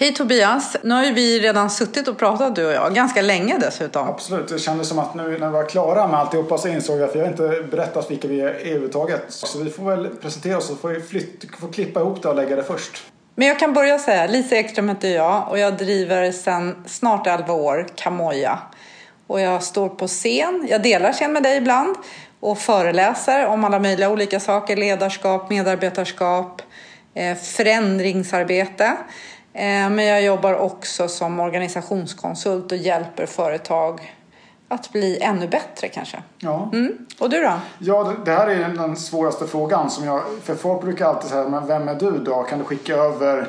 Hej Tobias! Nu har ju vi redan suttit och pratat du och jag, ganska länge dessutom. Absolut, det kändes som att nu när vi var klara med alltihopa så insåg jag, för jag har inte berättat vilka vi är överhuvudtaget. Så vi får väl presentera oss och får, flytt, får klippa ihop det och lägga det först. Men jag kan börja säga, Lisa Ekström heter jag och jag driver sedan snart 11 år Kamoja. Och jag står på scen, jag delar scen med dig ibland och föreläser om alla möjliga olika saker, ledarskap, medarbetarskap, eh, förändringsarbete. Eh, men jag jobbar också som organisationskonsult och hjälper företag att bli ännu bättre kanske. Ja. Mm. Och du då? Ja, det här är den svåraste frågan. Som jag, för folk brukar alltid säga, men vem är du då? Kan du skicka över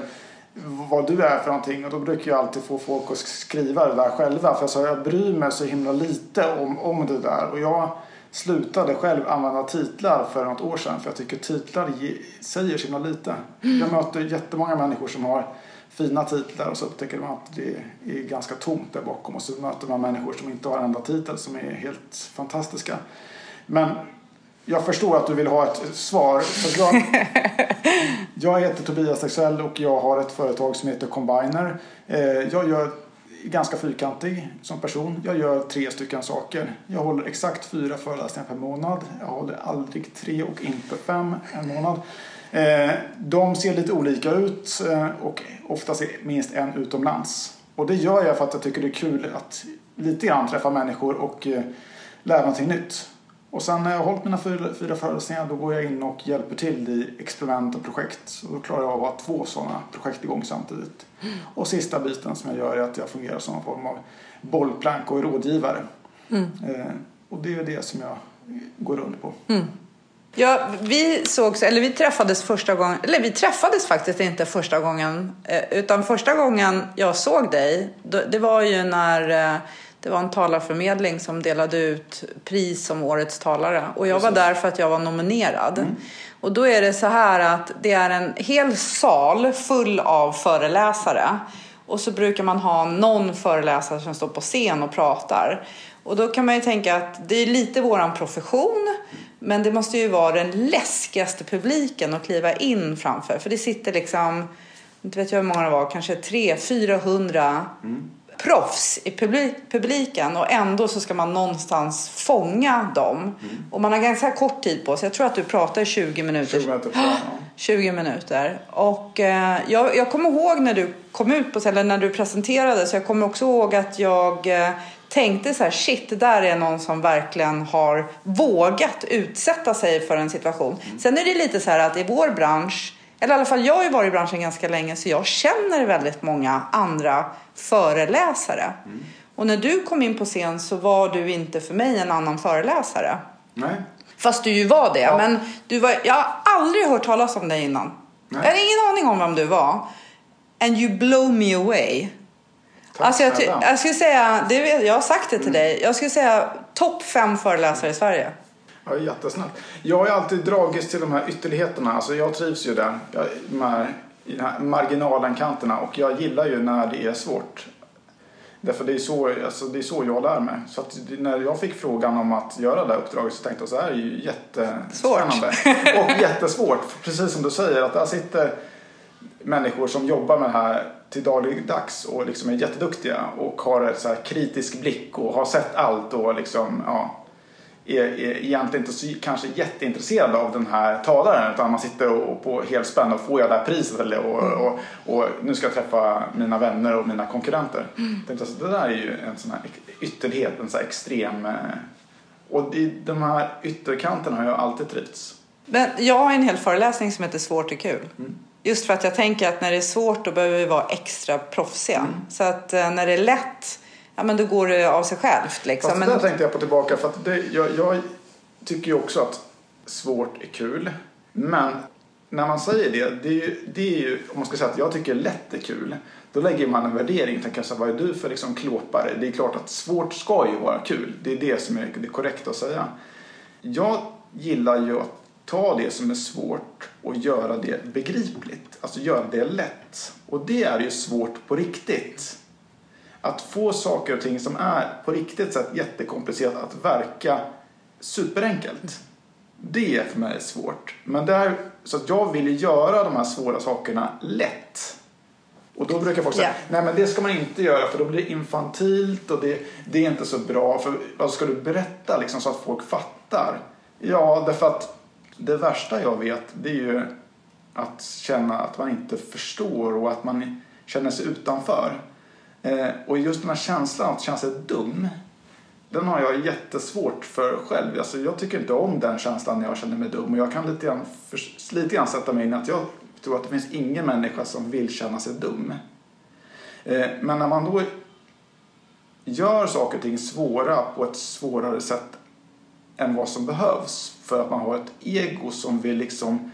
vad du är för någonting? Och då brukar jag alltid få folk att skriva det där själva. För jag, sa, jag bryr mig så himla lite om, om det där. Och jag slutade själv använda titlar för något år sedan. För jag tycker titlar säger så himla lite. Jag möter jättemånga människor som har fina titlar och så upptäcker man att det är ganska tomt där bakom och så möter man människor som inte har en enda titel som är helt fantastiska. Men jag förstår att du vill ha ett svar. Jag, jag heter Tobias Axell och jag har ett företag som heter Combiner. Eh, jag gör ganska fyrkantig som person. Jag gör tre stycken saker. Jag håller exakt fyra föreläsningar per månad. Jag håller aldrig tre och inte fem en månad. Eh, de ser lite olika ut eh, och oftast är minst en utomlands. Och det gör jag för att jag tycker det är kul att lite grann träffa människor och eh, lära någonting nytt. Och sen när jag har hållit mina fyra, föreläsningar då går jag in och hjälper till i experiment och projekt. Och då klarar jag av att ha två sådana projekt igång samtidigt. Och sista biten som jag gör är att jag fungerar som en form av bollplank och rådgivare. Mm. och det är det som jag går runt på. Mm. Ja, vi sågs, eller vi träffades första gången, eller vi träffades faktiskt inte första gången, eh, utan första gången jag såg dig, det var ju när eh, det var en talarförmedling som delade ut pris som årets talare och jag var där för att jag var nominerad. Mm. Och då är det så här att det är en hel sal full av föreläsare och så brukar man ha någon föreläsare som står på scen och pratar. Och då kan man ju tänka att det är lite våran profession men det måste ju vara den läskigaste publiken att kliva in framför. För det sitter liksom, inte vet jag hur många det var, kanske 300-400 mm. proffs i publiken. Och ändå så ska man någonstans fånga dem. Mm. Och man har ganska kort tid på sig. Jag tror att du pratar 20 minuter. 20 minuter. Ja. 20 minuter. Och eh, jag, jag kommer ihåg när du kom ut på eller när du presenterade. Så jag kommer också ihåg att jag eh, tänkte så här, shit, där är någon som verkligen har vågat utsätta sig för en situation. Mm. Sen är det lite så här att i vår bransch, eller i alla fall jag har ju varit i branschen ganska länge, så jag känner väldigt många andra föreläsare. Mm. Och när du kom in på scen så var du inte för mig en annan föreläsare. Nej. Fast du ju var det. Ja. Men du var, jag har aldrig hört talas om dig innan. Nej. Jag har ingen aning om vem du var. And you blow me away. Alltså jag, jag skulle säga, det, jag har sagt det till mm. dig, jag skulle säga topp fem föreläsare i Sverige. Ja, jättesnällt. Jag har alltid dragits till de här ytterligheterna. Alltså jag trivs ju där, jag, de här marginalenkanterna och jag gillar ju när det är svårt. Därför det är så, alltså det är så jag lär mig. Så när jag fick frågan om att göra det här uppdraget så tänkte jag så här är ju jättespännande. Svårt. och jättesvårt. Precis som du säger att där sitter människor som jobbar med det här till dagligdags och liksom är jätteduktiga och har en så här kritisk blick och har sett allt och liksom, ja, är, är egentligen inte så kanske jätteintresserad av den här talaren utan man sitter och, på helspänn och får jag det här priset eller, och, mm. och, och, nu ska jag träffa mina vänner och mina konkurrenter. Mm. Tänkte, det där är ju en sån här ytterlighet, en sån här extrem eh, och i de här ytterkanterna har jag alltid trivts. Men jag har en hel föreläsning som heter Svårt är kul. Mm. Just för att jag tänker att när det är svårt då behöver vi vara extra proffsiga. Mm. Så att eh, när det är lätt, ja men då går det av sig självt. Liksom. Fast det där tänkte jag på tillbaka för att det, jag, jag tycker ju också att svårt är kul. Men när man säger det, det är ju, det är ju om man ska säga att jag tycker lätt är kul. Då lägger man en värdering tänker så vad är du för liksom klåpare? Det är klart att svårt ska ju vara kul. Det är det som är det korrekta att säga. Jag gillar ju att ta det som är svårt och göra det begripligt. Alltså göra det lätt. Och det är ju svårt på riktigt. Att få saker och ting som är på riktigt sätt jättekomplicerat att verka superenkelt. Det är för mig svårt. Men där, så att jag vill göra de här svåra sakerna lätt. Och då brukar folk säga, Ja. nej men det ska man inte göra för då blir det infantilt och det, det är inte så bra. För vad ska du berätta liksom så att folk fattar? Ja, därför att det värsta jag vet det är ju att känna att man inte förstår och att man känner sig utanför. Eh, och just den här känslan att känna sig dum, den har jag jättesvårt för själv. Alltså, jag tycker inte om den känslan när jag känner mig dum. Och jag kan lite grann, för, lite grann sätta mig in att jag tror att det finns ingen människa som vill känna sig dum. Eh, men när man då gör saker och ting svåra på ett svårare sätt än vad som behövs för att man har ett ego som vill liksom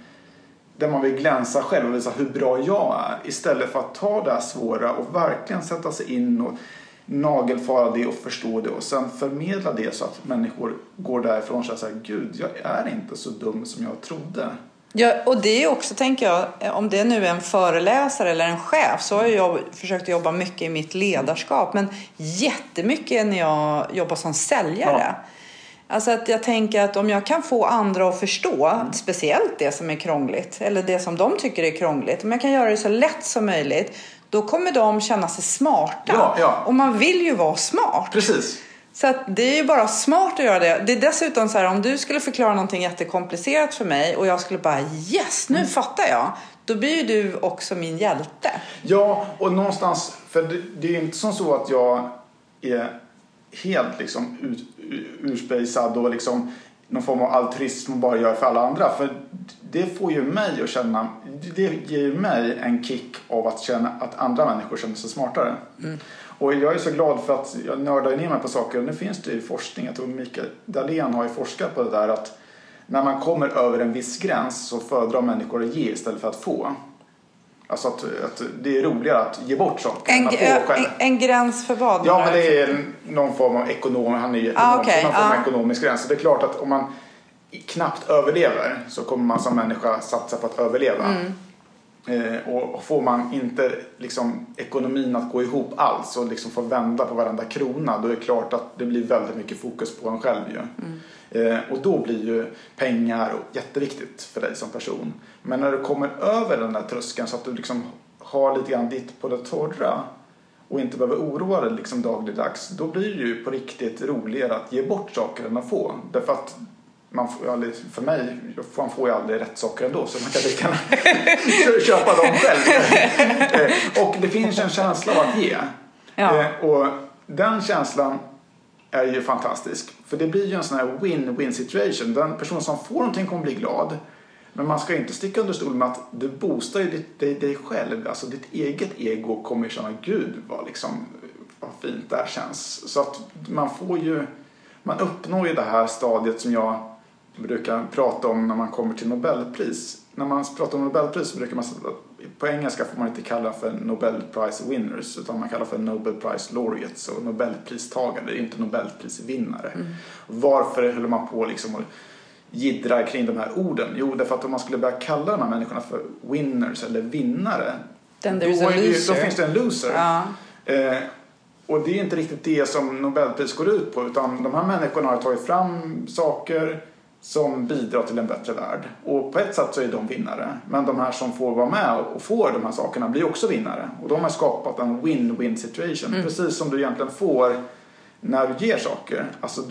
där man vill glänsa själv och visa hur bra jag är istället för att ta det här svåra och verkligen sätta sig in och nagelfara det och förstå det och sen förmedla det så att människor går därifrån och säger gud jag är inte så dum som jag trodde. Ja, och det är också, tänker jag, om det nu är en föreläsare eller en chef så har jag försökt jobba mycket i mitt ledarskap men jättemycket när jag jobbar som säljare. Ja. Alltså att jag tänker att om jag kan få andra att förstå, speciellt det som är krångligt eller det som de tycker är krångligt, om jag kan göra det så lätt som möjligt då kommer de känna sig smarta. Ja, ja. Och man vill ju vara smart. Precis. Så det är ju bara smart att göra det. Det är dessutom så här om du skulle förklara någonting jättekomplicerat för mig och jag skulle bara yes, nu fattar jag. Då blir ju du också min hjälte. Ja, och någonstans, för det, det är inte som så att jag är helt liksom ut, urspejsad och liksom någon form av altruism och bara gör för alla andra. För det får ju mig att känna, det ger ju mig en kick av att känna att andra människor känner sig smartare. Och jag är så glad för att jag nördar ner mig på saker. Och nu finns det ju forskning, jag tror Mikael Dahlén har ju forskat på det där att när man kommer över en viss gräns så föredrar människor att ge istället för att få. Alltså att, att det är roligare att ge bort saker En, än att få en, själv. en gräns för vad? Ja, men det är någon form av ekonom, han är ju ekonom, Ah, så någon form av ah. ekonomisk gräns. Så det är klart att om man knappt överlever så kommer man som människa satsa på att överleva. Mm. Eh, och får man inte liksom, ekonomin att gå ihop alls och liksom få vända på varenda krona då är det klart att det blir väldigt mycket fokus på en själv ju. Mm. Eh, och då blir ju pengar jätteviktigt för dig som person. Men när du kommer över den där tröskeln så att du liksom har lite grann ditt på det torra och inte behöver oroa dig liksom dagligdags då blir det ju på riktigt roligare att ge bort saker än att få. Därför att man får aldrig, för mig, man får ju aldrig rätt saker ändå så man kan lika köpa dem själv. Eh, och det finns en känsla av att ge. Ja. Eh, Och den känslan är ju fantastisk. För det blir ju en sån här win-win situation. Den person som får någonting kommer bli glad. Men man ska inte sticka under stol med att du boostar ju ditt, dig, dig själv. Alltså ditt eget ego kommer känna gud vad, liksom, vad fint det här känns. Så att man får ju, man uppnår ju det här stadiet som jag brukar prata om när man kommer till Nobelpris. När man pratar om Nobelpris så brukar man säga att på engelska får man inte kalla för Nobel Prize winners utan man kallar för Nobel Prize laureates och Nobelpristagare, inte Nobelprisvinnare. Varför håller man på liksom och jiddrar kring de här orden? Jo, därför att om man skulle börja kalla de här människorna för winners eller vinnare då, det då finns det en loser. Ja. Eh, och det är inte riktigt det som Nobelpris går ut på utan de här människorna har tagit fram saker som bidrar till en bättre värld. Och på ett sätt så är de vinnare. Men de här som får vara med och får de här sakerna blir också vinnare. Och de har skapat en win-win situation. Precis som du egentligen får när du ger saker. Alltså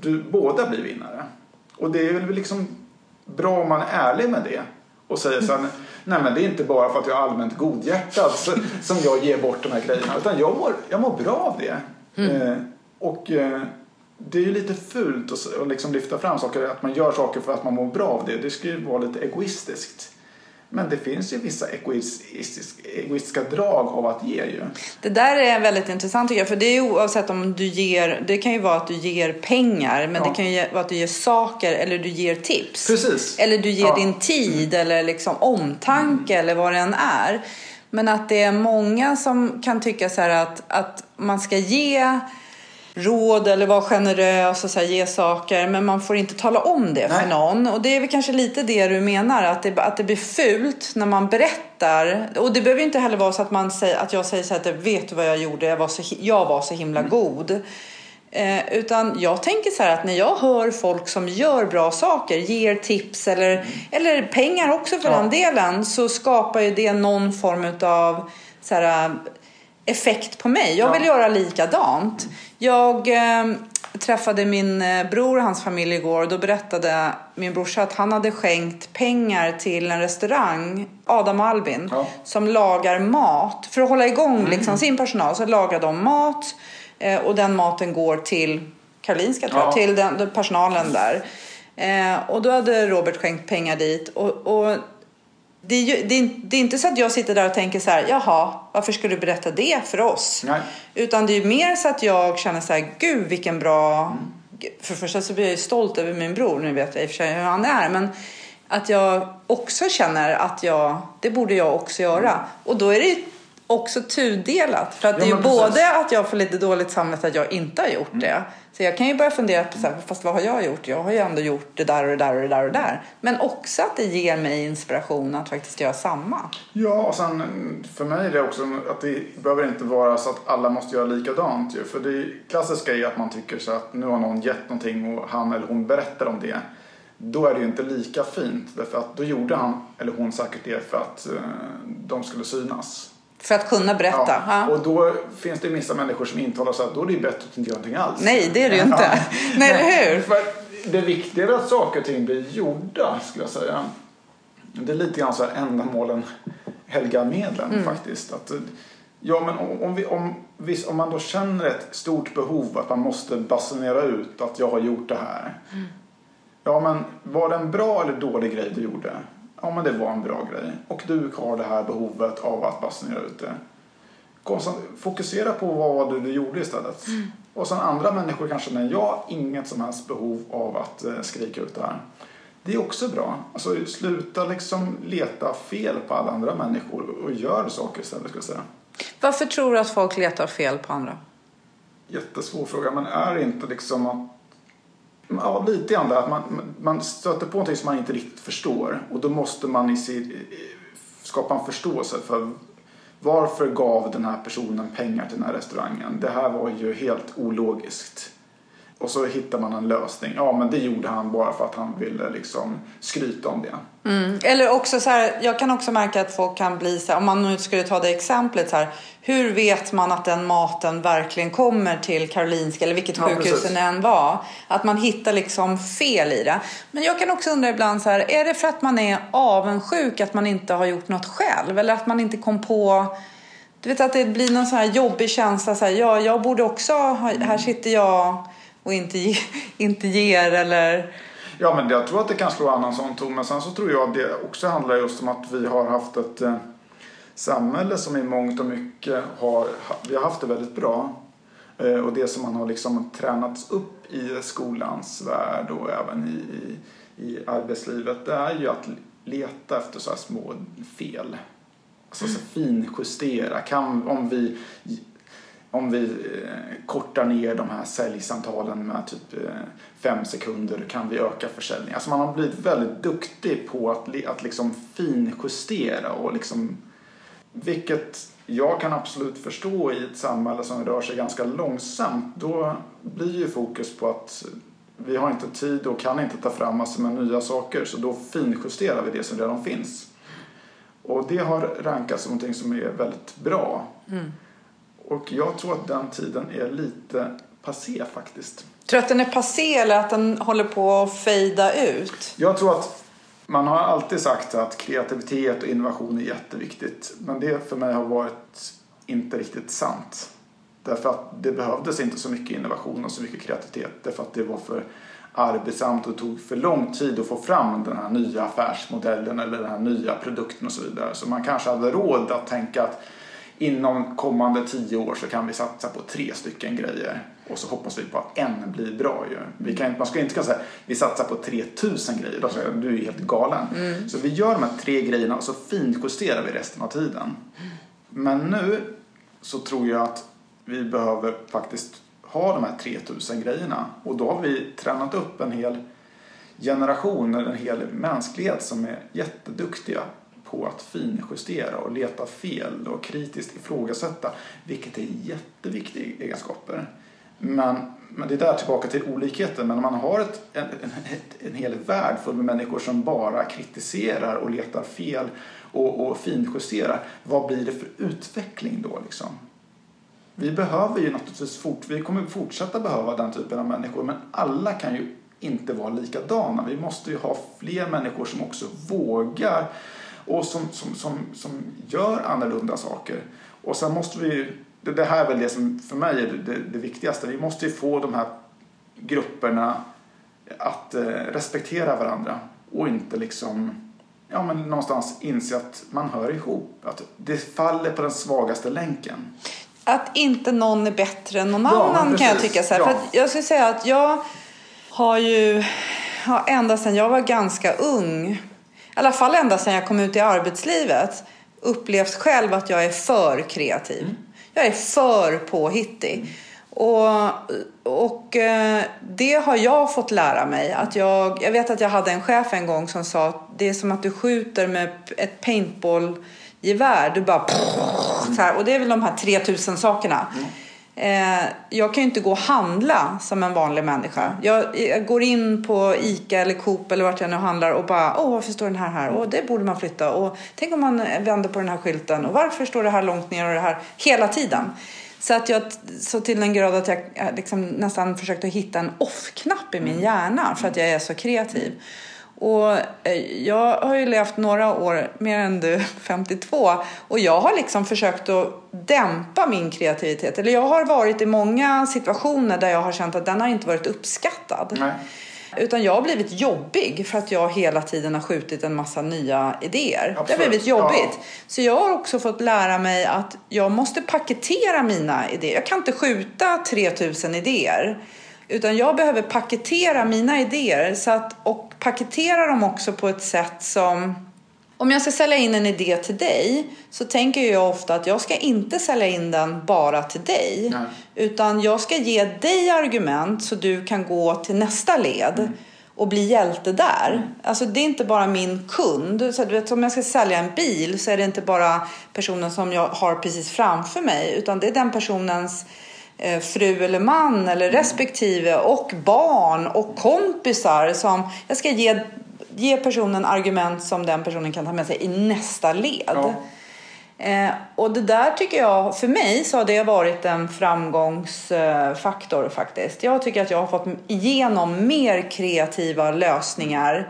du, båda blir vinnare. Och det är väl liksom bra om man är ärlig med det. Och säger så här, nej men det är inte bara för att jag är allmänt godhjärtad som jag ger bort de här grejerna. Utan jag mår, jag mår bra av det. Eh, och eh, det är ju lite fult att, liksom lyfta fram saker, att man gör saker för att man mår bra av det. Det ska ju vara lite egoistiskt. Men det finns ju vissa egoistisk, egoistiska drag av att ge ju. Det där är väldigt intressant tycker jag. För det är oavsett om du ger, det kan ju vara att du ger pengar. Men Ja. det kan ju vara att du ger saker eller du ger tips. Precis. Eller du ger Ja. Mm. din tid eller liksom omtanke eller vad det än är. Men att det är många som kan tycka så här att, att man ska ge råd eller vara generös och så här, ge saker men man får inte tala om det för Nej. någon. Och det är väl kanske lite det du menar att det, att det blir fult när man berättar. Och det behöver inte heller vara så att, man säger, att jag säger så här att vet du vad jag gjorde, jag var så, jag var så himla god. Eh, utan jag tänker så här att när jag hör folk som gör bra saker, ger tips eller, eller pengar också för Ja. den delen så skapar ju det någon form av så här, effekt på mig. Jag vill Ja. göra likadant. Jag eh, träffade min eh, bror och hans familj igår och då berättade min brorsa att han hade skänkt pengar till en restaurang, Adam och Albin, Ja. som lagar mat. För att hålla igång liksom, sin personal så lagar de mat eh, och den maten går till Karolinska tror jag, Ja. till den, den personalen där. Eh, och då hade Robert skänkt pengar dit och, och det är, ju, det, är, det är inte så att jag sitter där och tänker så här, jaha, varför ska du berätta det för oss? Nej. Utan det är mer så att jag känner så här, gud vilken bra... För det första så blir jag ju stolt över min bror, nu vet jag i och för sig hur han är. Men att jag också känner att jag, det borde jag också göra. Och då är det ju också tudelat. För att Ja, det är ju precis. både att jag får lite dåligt samvete att jag inte har gjort det. Så jag kan ju börja fundera på så här, fast vad har jag gjort? Jag har ju ändå gjort det där och det där och det där och det där. Men också att det ger mig inspiration att faktiskt göra samma. Ja, och sen för mig är det också att det behöver inte vara så att alla måste göra likadant ju. För det klassiska är ju att man tycker så att nu har någon gett någonting och han eller hon berättar om det. Då är det ju inte lika fint. Därför att då gjorde han eller hon säkert det för att eh, de skulle synas. För att kunna berätta. Ja. Och då finns det vissa människor som intalar sig att då är det ju bättre att inte göra någonting alls. Nej, det är det ju inte. Nej, eller hur? För det viktiga är att saker och ting blir gjorda, skulle jag säga. Det är lite grann så här ändamålen helgar medlen Mm. faktiskt. Att, ja, men om, om, vi, om, visst, om man då känner ett stort behov att man måste basunera ut att jag har gjort det här. Mm. Ja, men var det en bra eller dålig grej du gjorde? Ja, men det var en bra grej. Och du har det här behovet av att basunera ut det. Konstant, fokusera på vad du gjorde istället. Mm. Och sen andra människor kanske känner, jag inget som helst behov av att eh, skrika ut det här. Det är också bra. Alltså sluta liksom leta fel på alla andra människor och gör saker istället ska jag säga. Varför tror du att folk letar fel på andra? Jättesvår fråga, men är inte liksom att Ja, lite grann där. Att man, man stöter på någonting som man inte riktigt förstår och då måste man i sin, skapa en förståelse för varför gav den här personen pengar till den här restaurangen? Det här var ju helt ologiskt. Och så hittar man en lösning. Ja, men det gjorde han bara för att han ville liksom skryta om det. Mm. Eller också så här, jag kan också märka att folk kan bli så här, om man nu skulle ta det exemplet så här, hur vet man att den maten verkligen kommer till Karolinska eller vilket Ja, sjukhus det än var? Att man hittar liksom fel i det. Men jag kan också undra ibland så här, är det för att man är avundsjuk att man inte har gjort något själv? Eller att man inte kom på du vet att det blir någon sån här jobbig känsla så här, ja, jag borde också, här sitter jag och inte, ge, inte ger eller Ja, men jag tror att det kan slå an en sån ton. Men sen så tror jag att det också handlar just om att vi har haft ett eh, samhälle som i mångt och mycket har, ha- vi har haft det väldigt bra. Eh, och det som man har liksom tränats upp i skolans värld och även i, i, i arbetslivet, det är ju att leta efter så här små fel. Alltså så finjustera. Kan, om vi om vi eh, kortar ner de här säljsamtalen med typ eh, fem sekunder kan vi öka försäljningen. Alltså man har blivit väldigt duktig på att, att liksom finjustera och liksom vilket jag kan absolut förstå i ett samhälle som rör sig ganska långsamt. Då blir ju fokus på att vi har inte tid och kan inte ta fram massor med nya saker så då finjusterar vi det som redan finns. Och det har rankats som någonting som är väldigt bra. Mm. Och jag tror att den tiden är lite passé faktiskt. Tror du att den är passé eller att den håller på att fejda ut? Jag tror att man har alltid sagt att kreativitet och innovation är jätteviktigt. Men det för mig har varit inte riktigt sant. Därför att det behövdes inte så mycket innovation och så mycket kreativitet. Därför att det var för arbetsamt och tog för lång tid att få fram den här nya affärsmodellen eller den här nya produkten och så vidare. Så man kanske hade råd att tänka att inom kommande tio år så kan vi satsa på tre stycken grejer. Och så hoppas vi på att en blir bra ju. Vi kan, man ska inte kunna säga vi satsar på 3000 grejer. Då säger jag, du är helt galen. Så vi gör de här tre grejerna och så finjusterar vi resten av tiden. Men nu så tror jag att vi behöver faktiskt ha de här 3000 grejerna. Och då har vi tränat upp en hel generation, eller en hel mänsklighet som är jätteduktiga på att finjustera och leta fel och kritiskt ifrågasätta. Vilket är jätteviktiga egenskaper. Men, men det är där tillbaka till olikheten. Men om man har ett, en, en, en hel värld full med människor som bara kritiserar och letar fel och, och finjusterar. Vad blir det för utveckling då liksom? Vi behöver ju naturligtvis fort, vi kommer fortsätta behöva den typen av människor men alla kan ju inte vara likadana. Vi måste ju ha fler människor som också vågar och som, som, som, som gör annorlunda saker. Och sen måste vi det, det här är väl det som för mig är det, det viktigaste. Vi måste ju få de här grupperna att eh, respektera varandra och inte liksom ja, men någonstans inse att man hör ihop. Att det faller på den svagaste länken. Att inte någon är bättre än någon ja, annan kan jag tycka. Så här. Ja. För jag skulle säga att jag har ju ja, ända sedan jag var ganska ung, alla fall ända sedan jag kom ut i arbetslivet, upplevt själv att jag är för kreativ. Mm. Jag är för påhittig. Och, och eh, det har jag fått lära mig. Att jag, jag vet att jag hade en chef en gång som sa att det är som att du skjuter med ett paintballgevär. Du bara... Så här, och det är väl de här 3000 sakerna. Mm. Eh, jag kan ju inte gå och handla som en vanlig människa. Jag, jag, går in på ICA eller Coop eller vart jag nu handlar och bara, åh varför står den här här? Och det borde man flytta. Och tänk om man vänder på den här skylten. Och varför står det här långt ner och det här? Hela tiden. Så att jag, så till den grad att jag liksom nästan försökte hitta en off-knapp i min mm. hjärna för att jag är så kreativ. Och eh, jag har ju levt några år, mer än du, 52. Och jag har liksom försökt att dämpa min kreativitet. Eller jag har varit i många situationer där jag har känt att den har inte varit uppskattad. Nej. Utan jag har blivit jobbig för att jag hela tiden har skjutit en massa nya idéer. Absolut. Det har blivit jobbigt. Ja. Så jag har också fått lära mig att jag måste paketera mina idéer. Jag kan inte skjuta 3000 idéer. Utan jag behöver paketera mina idéer så att, och paketera dem också på ett sätt som om jag ska sälja in en idé till dig så tänker jag ofta att jag ska inte sälja in den bara till dig. Nej. Utan jag ska ge dig argument så du kan gå till nästa led. Mm. och bli hjälte där. Mm. Alltså det är inte bara min kund. Så du vet, om jag ska sälja en bil så är det inte bara personen som jag har precis framför mig. Utan det är den personens fru eller man eller respektive och barn och kompisar som jag ska ge, ge personen argument som den personen kan ta med sig i nästa led. Ja. Eh, och det där tycker jag, för mig så har det varit en framgångsfaktor faktiskt. Jag tycker att jag har fått igenom mer kreativa lösningar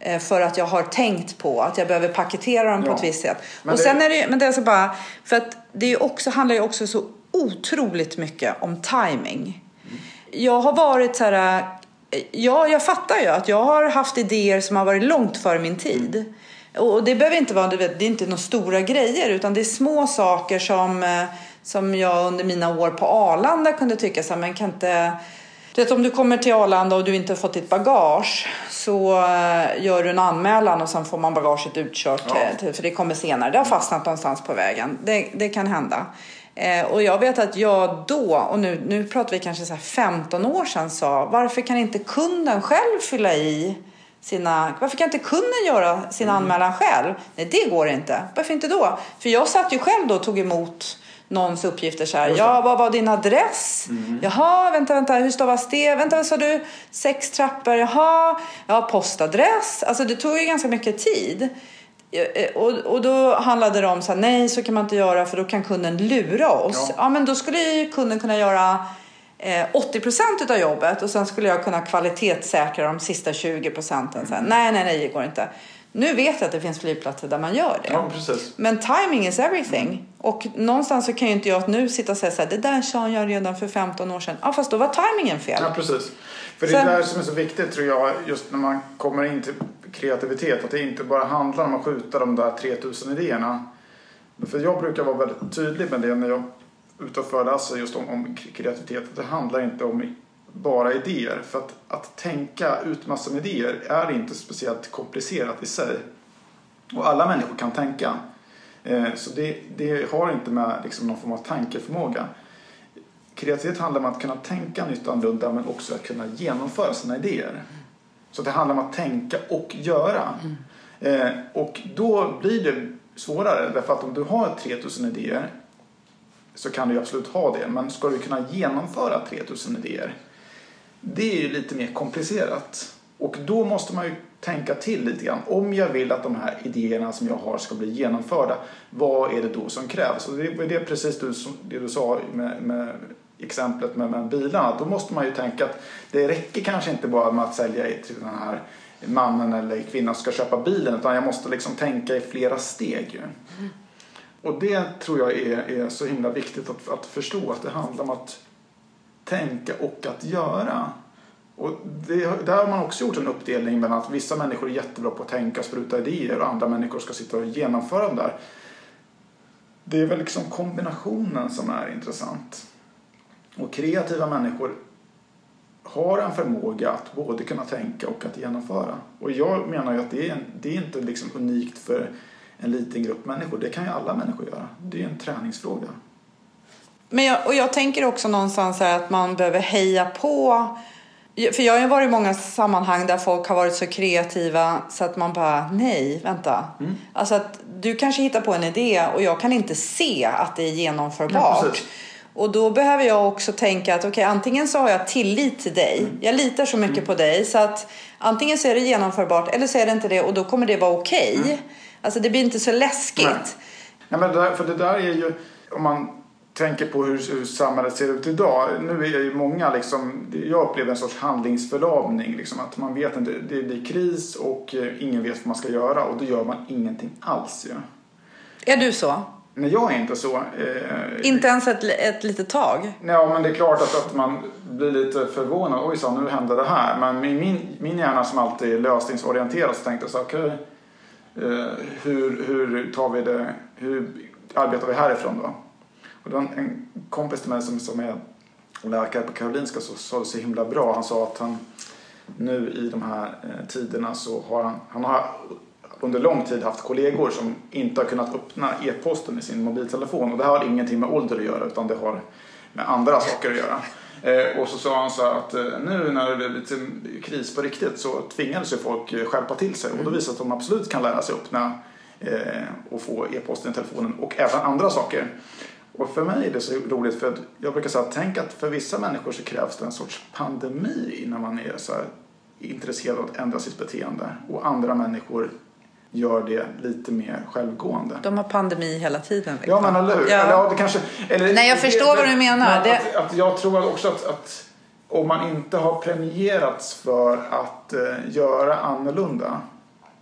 eh, för att jag har tänkt på att jag behöver paketera dem ja. på ett visst sätt. Men och det... sen är det, men det är alltså bara, för att det är också, handlar ju också så otroligt mycket om timing. Jag har varit så här... Ja, jag fattar ju att jag har haft idéer som har varit långt före min tid. Och det behöver inte vara, det är inte några stora grejer utan det är små saker som, eh, som jag under mina år på Arlanda kunde tycka så här, men kan inte... Du vet, om du kommer till Arlanda och du inte har fått ditt bagage så eh, gör du en anmälan och sen får man bagaget utkört ja. för det kommer senare. Det har fastnat någonstans på vägen. Det, det kan hända. Eh, och jag vet att jag då, och nu, nu pratar vi kanske så 15 år sedan, sa varför kan inte kunden själv fylla i sina... Varför kan inte kunden göra sin mm. anmälan själv? Nej, det går inte. Varför inte då? För jag satt ju själv då och tog emot någons uppgifter så här. Ja, vad var din adress? Mm. Jaha, vänta, vänta, hur stavas det? Vänta, vad sa du? Sex trappor, jaha. Ja, postadress. Alltså det tog ju ganska mycket tid. Eh, och, och då handlade det om så här, nej så kan man inte göra för då kan kunden lura oss. Ja, ja men då skulle ju kunden kunna göra eh, 80 procent av jobbet och sen skulle jag kunna kvalitetssäkra de sista 20 procenten. Mm. Nej, nej, nej, det går inte. Nu vet jag att det finns flygplatser där man gör det. Ja, men timing is everything. Mm. Och någonstans så kan ju inte jag nu sitta och säga så här, det där sa jag redan för 15 år sedan. Ja, fast då var timingen fel. Ja, precis. För det är det som är så viktigt tror jag, just när man kommer in till kreativitet. Att det inte bara handlar om att skjuta de där 3000 idéerna. För jag brukar vara väldigt tydlig med det när jag är ute och föreläser just om, om kreativitet. Det handlar inte om bara idéer. För att, att tänka ut massor med idéer är inte speciellt komplicerat i sig. Och alla människor kan tänka. Eh, så det, det, har inte med liksom, någon form av tankeförmåga. Kreativitet handlar om att kunna tänka nytt och annorlunda men också att kunna genomföra sina idéer. Så det handlar om att tänka och göra. Mm. Eh, och då blir det svårare därför att om du har 3000 idéer så kan du absolut ha det. Men ska du kunna genomföra 3000 idéer, det är ju lite mer komplicerat. Och då måste man ju tänka till lite grann. Om jag vill att de här idéerna som jag har ska bli genomförda, vad är det då som krävs? Och det är det precis du, det du sa med, med exemplet med, med bilarna. Då måste man ju tänka att det räcker kanske inte bara med att sälja till den här mannen eller kvinnan som ska köpa bilen utan jag måste liksom tänka i flera steg. Ju. Mm. Och det tror jag är, är så himla viktigt att, att förstå att det handlar om att tänka och att göra. Och det, där har man också gjort en uppdelning mellan att vissa människor är jättebra på att tänka och spruta idéer och andra människor ska sitta och genomföra dem där. Det är väl liksom kombinationen som är intressant. Och kreativa människor har en förmåga att både kunna tänka och att genomföra. Och jag menar ju att det är, en, det är inte liksom unikt för en liten grupp människor. Det kan ju alla människor göra. Det är en träningsfråga. Men jag, och jag tänker också någonstans här att man behöver heja på. För jag har ju varit i många sammanhang där folk har varit så kreativa så att man bara, nej, vänta. Mm. Alltså att du kanske hittar på en idé och jag kan inte se att det är genomförbart. Ja, och då behöver jag också tänka att okay, antingen så har jag tillit till dig. Mm. Jag litar så mycket mm. på dig så att antingen så är det genomförbart eller så är det inte det och då kommer det vara okej. Okay. Mm. Alltså det blir inte så läskigt. Nej. Nej, men det där, för det där är ju, om man tänker på hur, hur samhället ser ut idag. Nu är ju många liksom, jag upplever en sorts handlingsförlamning. Liksom, att man vet inte, det blir kris och eh, ingen vet vad man ska göra och då gör man ingenting alls ju. Ja. Är du så? Nej, jag är inte så. Eh, inte ens ett, ett litet tag? Ja, men det är klart att, att man blir lite förvånad. Oj, så nu hände det här. Men min, min hjärna som alltid är lösningsorienterad så tänkte jag så okej, okay, eh, hur, hur tar vi det, hur arbetar vi härifrån då? Och det var en, en kompis till mig som, som är läkare på Karolinska så sa det så himla bra. Han sa att han nu i de här eh, tiderna så har han, han har under lång tid haft kollegor som inte har kunnat öppna e-posten i sin mobiltelefon. Och det har ingenting med ålder att göra utan det har med andra saker att göra. Eh, och så sa han så att eh, nu när det är lite kris på riktigt så tvingades ju folk eh, skärpa till sig. Och då visar att de absolut kan lära sig öppna och få e-posten i telefonen och även andra saker. Och för mig är det så roligt för att jag brukar säga att tänk att för vissa människor så krävs det en sorts pandemi innan man är så intresserad av att ändra sitt beteende. Och andra människor gör det lite mer självgående. De har pandemi hela tiden. Liksom. Ja, men eller hur? Ja. Eller, ja, det kanske, eller, Nej, jag det, förstår det, vad du menar. Det... Att, att, jag tror också att, att om man inte har premierats för att uh, göra annorlunda.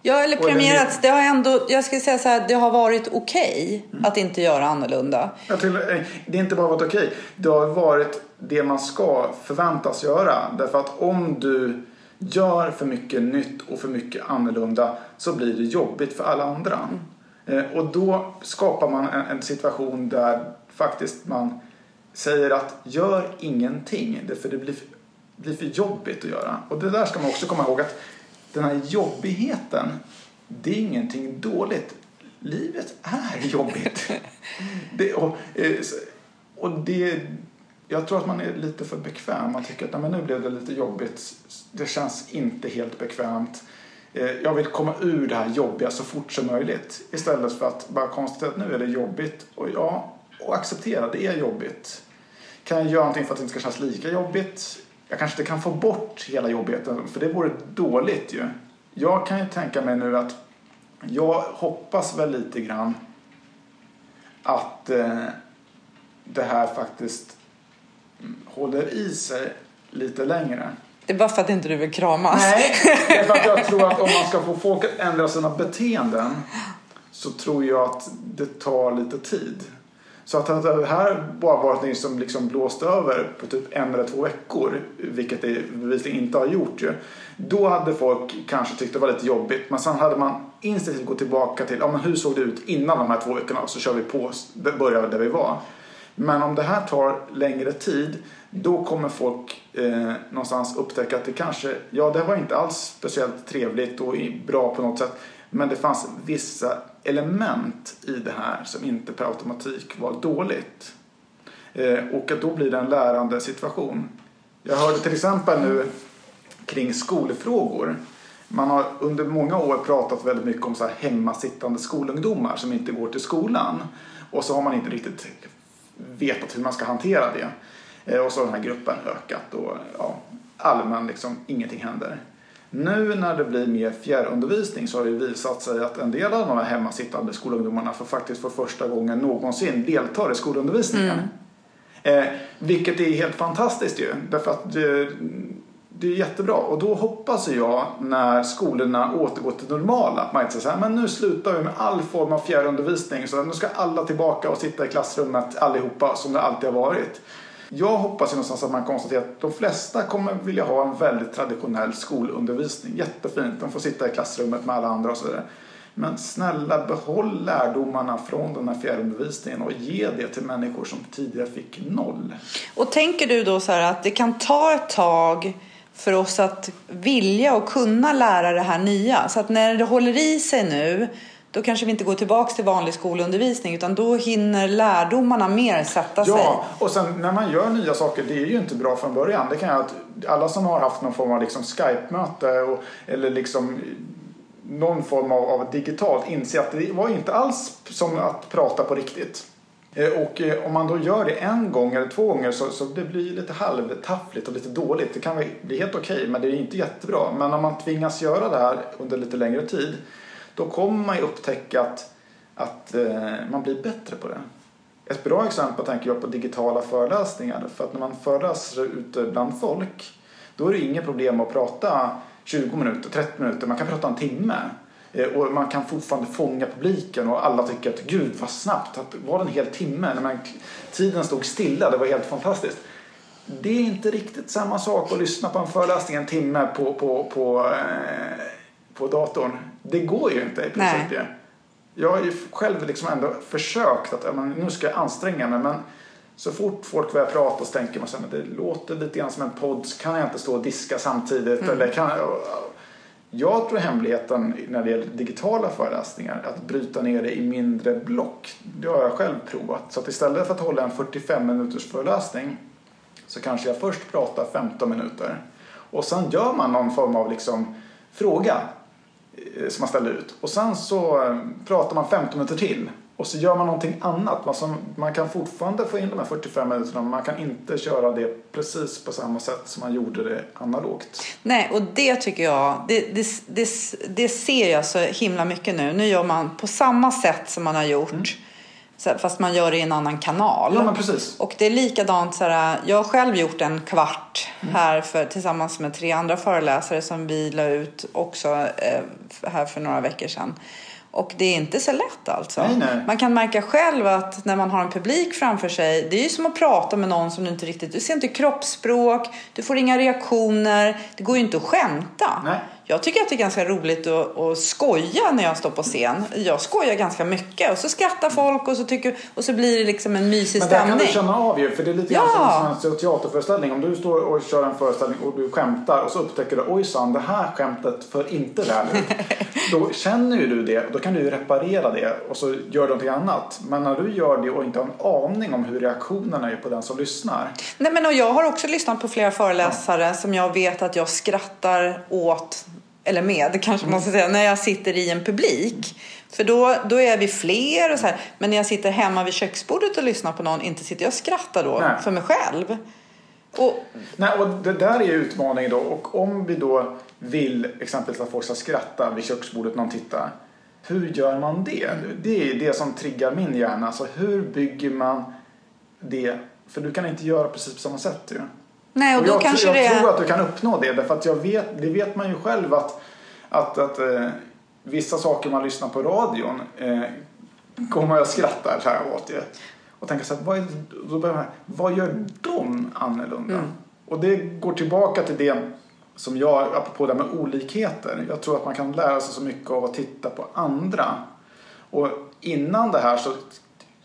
Ja, eller premierats. Det har ändå, jag ska säga så här, det har varit okej okay mm. att inte göra annorlunda. Till, eh, det är inte bara varit okej. Okay. Det har varit det man ska förväntas göra. Därför att om du gör för mycket nytt och för mycket annorlunda så blir det jobbigt för alla andra. Mm. Eh, och då skapar man en, en, situation där faktiskt man säger att gör ingenting för det blir, blir för jobbigt att göra. Och det där ska man också komma ihåg att den här jobbigheten det är ingenting dåligt. Livet är jobbigt. det, och, eh, och det jag tror att man är lite för bekväm. Man tycker att Nej, men nu blev det lite jobbigt. Det känns inte helt bekvämt. Eh, jag vill komma ur det här jobbiga så fort som möjligt. Istället för att bara konstatera att nu är det jobbigt. Och ja, och acceptera det är jobbigt. Kan jag göra någonting för att det inte ska kännas lika jobbigt? Jag kanske inte kan få bort hela jobbigheten, för det vore dåligt ju. Jag kan ju tänka mig nu att jag hoppas väl lite grann att eh, det här faktiskt mm, håller i sig lite längre. Det är bara för att inte du vill kramas. Nej, det är för att jag tror att om man ska få folk att ändra sina beteenden så tror jag att det tar lite tid. Så att det här bara varit något som liksom blåst över på typ en eller två veckor, vilket det bevisligen inte har gjort ju. Då hade folk kanske tyckt det var lite jobbigt, men sen hade man instinktivt gått tillbaka till, ja men hur såg det ut innan de här två veckorna? Så kör vi på, börjar där vi var. Men om det här tar längre tid då kommer folk eh, någonstans upptäcka att det kanske, ja det var inte alls speciellt trevligt och bra på något sätt. Men det fanns vissa element i det här som inte per automatik var dåligt. Eh, och att då blir det en lärande situation. Jag hörde till exempel nu kring skolfrågor. Man har under många år pratat väldigt mycket om så här hemmasittande skolungdomar som inte går till skolan. Och så har man inte riktigt vetat hur man ska hantera det. Eh, och så har den här gruppen ökat och ja, allmän liksom, ingenting händer. Nu när det blir mer fjärrundervisning så har det visat sig att en del av de här hemmasittande skolungdomarna får faktiskt för första gången någonsin deltar i skolundervisningen. Mm. Eh, vilket är helt fantastiskt ju. Därför att det, det är jättebra. Och då hoppas jag när skolorna återgår till normala att man inte säger så här, men nu slutar vi med all form av fjärrundervisning så nu ska alla tillbaka och sitta i klassrummet allihopa som det alltid har varit. Jag hoppas ju någonstans att man konstaterar att de flesta kommer vilja ha en väldigt traditionell skolundervisning. Jättefint, de får sitta i klassrummet med alla andra och så vidare. Men snälla behåll lärdomarna från den här fjärrundervisningen och ge det till människor som tidigare fick noll. Och tänker du då så här att det kan ta ett tag för oss att vilja och kunna lära det här nya. Så att när det håller i sig nu då kanske vi inte går tillbaka till vanlig skolundervisning utan då hinner lärdomarna mer sätta sig. Ja, och sen när man gör nya saker, det är ju inte bra från början. Det kan jag, alla som har haft någon form av liksom Skype-möte eller liksom någon form av, av digitalt inser att det var inte alls som att prata på riktigt. Eh, och eh, om man då gör det en gång eller två gånger så, så det blir lite halvtaffligt och lite dåligt. Det kan bli helt okej okay, men det är inte jättebra. Men om man tvingas göra det här under lite längre tid då kommer man ju upptäcka att, att eh, man blir bättre på det. Ett bra exempel tänker jag på digitala föreläsningar. För att när man föreläser ute bland folk då är det inget problem att prata 20 minuter, 30 minuter, man kan prata en timme. Eh, och man kan fortfarande fånga publiken och alla tycker att gud vad snabbt, att var det en hel timme när man, tiden stod stilla, det var helt fantastiskt. Det är inte riktigt samma sak att lyssna på en föreläsning en timme på, på, på, eh, på datorn. Det går ju inte i princip. Nej. Jag har ju själv liksom ändå försökt att nu ska jag anstränga mig men så fort folk börjar prata så tänker man att det låter lite grann som en podd kan jag inte stå och diska samtidigt. Mm. Eller kan, jag tror hemligheten när det gäller digitala föreläsningar att bryta ner det i mindre block. Det har jag själv provat. Så att istället för att hålla en 45 minuters föreläsning så kanske jag först pratar 15 minuter och sen gör man någon form av liksom fråga som man ställer ut. Och sen så eh, pratar man 15 minuter till. Och så gör man någonting annat. Alltså, man kan fortfarande få in de här 45 minuterna men man kan inte köra det precis på samma sätt som man gjorde det analogt. Nej, och det tycker jag, det, det, det, det ser jag så himla mycket nu. Nu gör man på samma sätt som man har gjort. Mm fast man gör det i en annan kanal. Ja, men precis. Och det är likadant, så här, jag har själv gjort en kvart mm. här för, tillsammans med tre andra föreläsare som vi la ut också eh, här för några veckor sedan. Och det är inte så lätt alltså. Nej, nej. Man kan märka själv att när man har en publik framför sig, det är ju som att prata med någon som du inte riktigt, du ser inte kroppsspråk, du får inga reaktioner, det går ju inte att skämta. Nej. Jag tycker att det är ganska roligt att, att skoja när jag står på scen. Jag skojar ganska mycket och så skrattar folk och så, tycker, och så blir det liksom en mysig stämning. Men det kan du känna av ju, för det är lite ja. grann som en teaterföreställning. Om du står och kör en föreställning och du skämtar och så upptäcker du ojsan, det här skämtet för inte väl då känner ju du det och då kan du reparera det och så gör du någonting annat. Men när du gör det och inte har en aning om hur reaktionerna är på den som lyssnar. Nej men och jag har också lyssnat på flera föreläsare ja. som jag vet att jag skrattar åt eller med kanske man ska säga, när jag sitter i en publik. För då, då är vi fler och så här. Men när jag sitter hemma vid köksbordet och lyssnar på någon, inte sitter jag och skrattar då Nej. för mig själv. Och... Nej, och det där är utmaningen då. Och om vi då vill exempelvis att folk ska skratta vid köksbordet när de tittar. Hur gör man det? Det är det som triggar min hjärna. Alltså hur bygger man det? För du kan inte göra precis på samma sätt ju. Nej, och, och då jag, kanske jag det... tror att du kan uppnå det. Därför att jag vet, det vet man ju själv att, att, att eh, vissa saker man lyssnar på radion eh, kommer jag skratta så här åt ju. Och tänka så här, vad, är, då börjar man, vad gör de annorlunda? Mm. Och det går tillbaka till det som jag, apropå det med olikheter. Jag tror att man kan lära sig så mycket av att titta på andra. Och innan det här så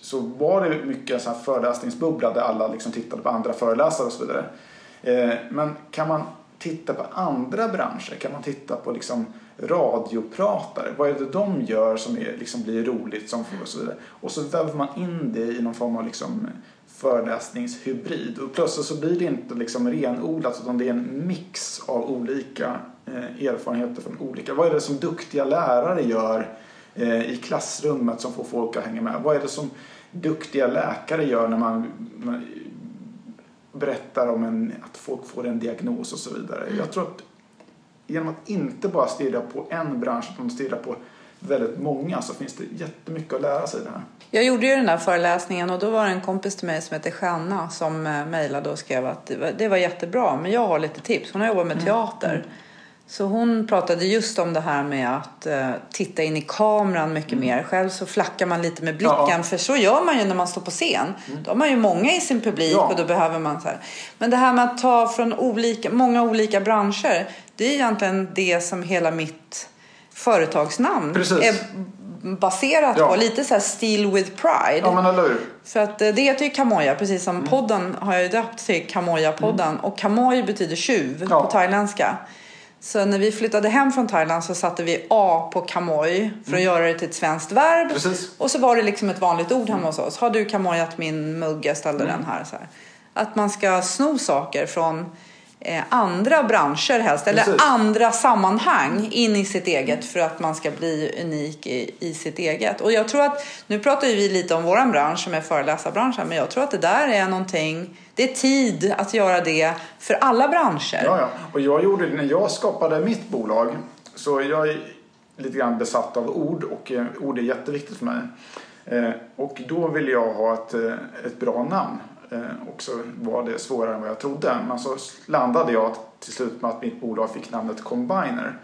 så var det mycket så här föreläsningsbubbla där alla liksom tittade på andra föreläsare och så vidare. Eh, men kan man titta på andra branscher? Kan man titta på liksom radiopratare? Vad är det de gör som är, liksom blir roligt? Som, och så vidare. Och så väver man in det i någon form av liksom föreläsningshybrid. Och plötsligt så blir det inte liksom renodlat utan det är en mix av olika eh, erfarenheter från olika. Vad är det som duktiga lärare gör eh, i klassrummet som får folk att hänga med? Vad är det som duktiga läkare gör när man berättar om en, att folk får en diagnos och så vidare. Jag tror att genom att inte bara stirra på en bransch utan stirra på väldigt många så finns det jättemycket att lära sig i det här. Jag gjorde ju den där föreläsningen och då var det en kompis till mig som heter Shanna som eh, mejlade och skrev att det var, det var jättebra men jag har lite tips. Hon har jobbat med teater. Mm. Så hon pratade just om det här med att uh, titta in i kameran mycket mm. mer. Själv så flackar man lite med blicken. Ja. För så gör man ju när man står på scen. Mm. Då har man ju många i sin publik ja. och då behöver man så här. Men det här med att ta från olika, många olika branscher. Det är egentligen det som hela mitt företagsnamn Precis. är baserat ja. på. Lite så här Steel with Pride. Ja, men eller hur? För att eh, det heter ju Kamoja, precis som mm. podden har jag döpt till Kamoja-podden. Mm. Och Kamoj betyder tjuv på thailändska. Så när vi flyttade hem från Thailand så satte vi A på kamoj för att mm. göra det till ett svenskt verb. Precis. Och så var det liksom ett vanligt ord hemma hos oss. Har du kamojat min mugg? Jag ställde mm. den här. Så här. Att man ska sno saker från andra branscher helst, eller Precis. andra sammanhang in i sitt eget för att man ska bli unik i, i sitt eget. Och jag tror att, nu pratar ju vi lite om våran bransch som är föreläsarbranschen, men jag tror att det där är någonting, det är tid att göra det för alla branscher. Ja, ja. och jag gjorde när jag skapade mitt bolag, så jag är lite grann besatt av ord och eh, ord är jätteviktigt för mig. Eh, och då ville jag ha ett, eh, ett bra namn. Eh, och så var det svårare än vad jag trodde. Men så landade jag till slut med att mitt bolag fick namnet Combiner.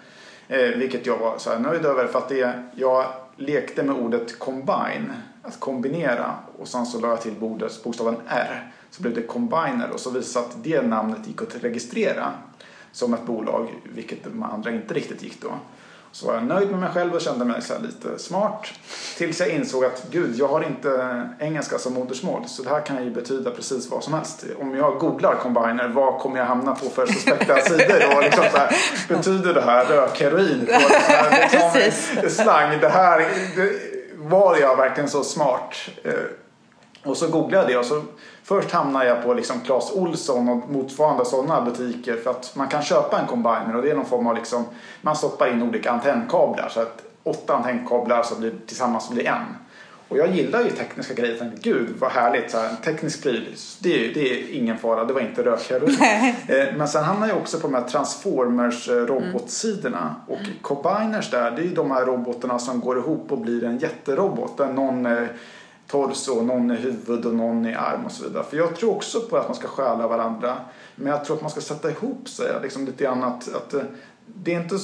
Eh, vilket jag var så nöjd över för att det, jag lekte med ordet combine, att kombinera. Och sen så la jag till bordet, bokstaven R. Så blev det Combiner och så visade att det namnet gick att registrera som ett bolag, vilket de andra inte riktigt gick då. Så var jag nöjd med mig själv och kände mig så lite smart. Tills jag insåg att gud, jag har inte engelska som modersmål. Så det här kan ju betyda precis vad som helst. Om jag googlar combiner, vad kommer jag hamna på för suspekta sidor? Och liksom så här, betyder det här rökheroin? Liksom, slang. Det här, det, var jag verkligen så smart? Eh, och så googlade jag och så först hamnade jag på liksom Clas Olsson och motsvarande sådana butiker för att man kan köpa en combiner och det är någon form av liksom, man stoppar in olika antennkablar så att åtta antennkablar så blir, tillsammans blir en. Och jag gillar ju tekniska grejer. Jag tänkte, gud vad härligt, så här, teknisk pryl, det, det är ingen fara, det var inte rökheroin. Eh, men sen hamnar jag också på de här Transformers eh, robotsidorna. Och Combiners där, det är ju de här robotarna som går ihop och blir en jätterobot. Där någon eh, torso, någon är huvud och någon är arm och så vidare. För jag tror också på att man ska stjäla varandra. Men jag tror att man ska sätta ihop sig liksom lite grann att, att eh, det är inte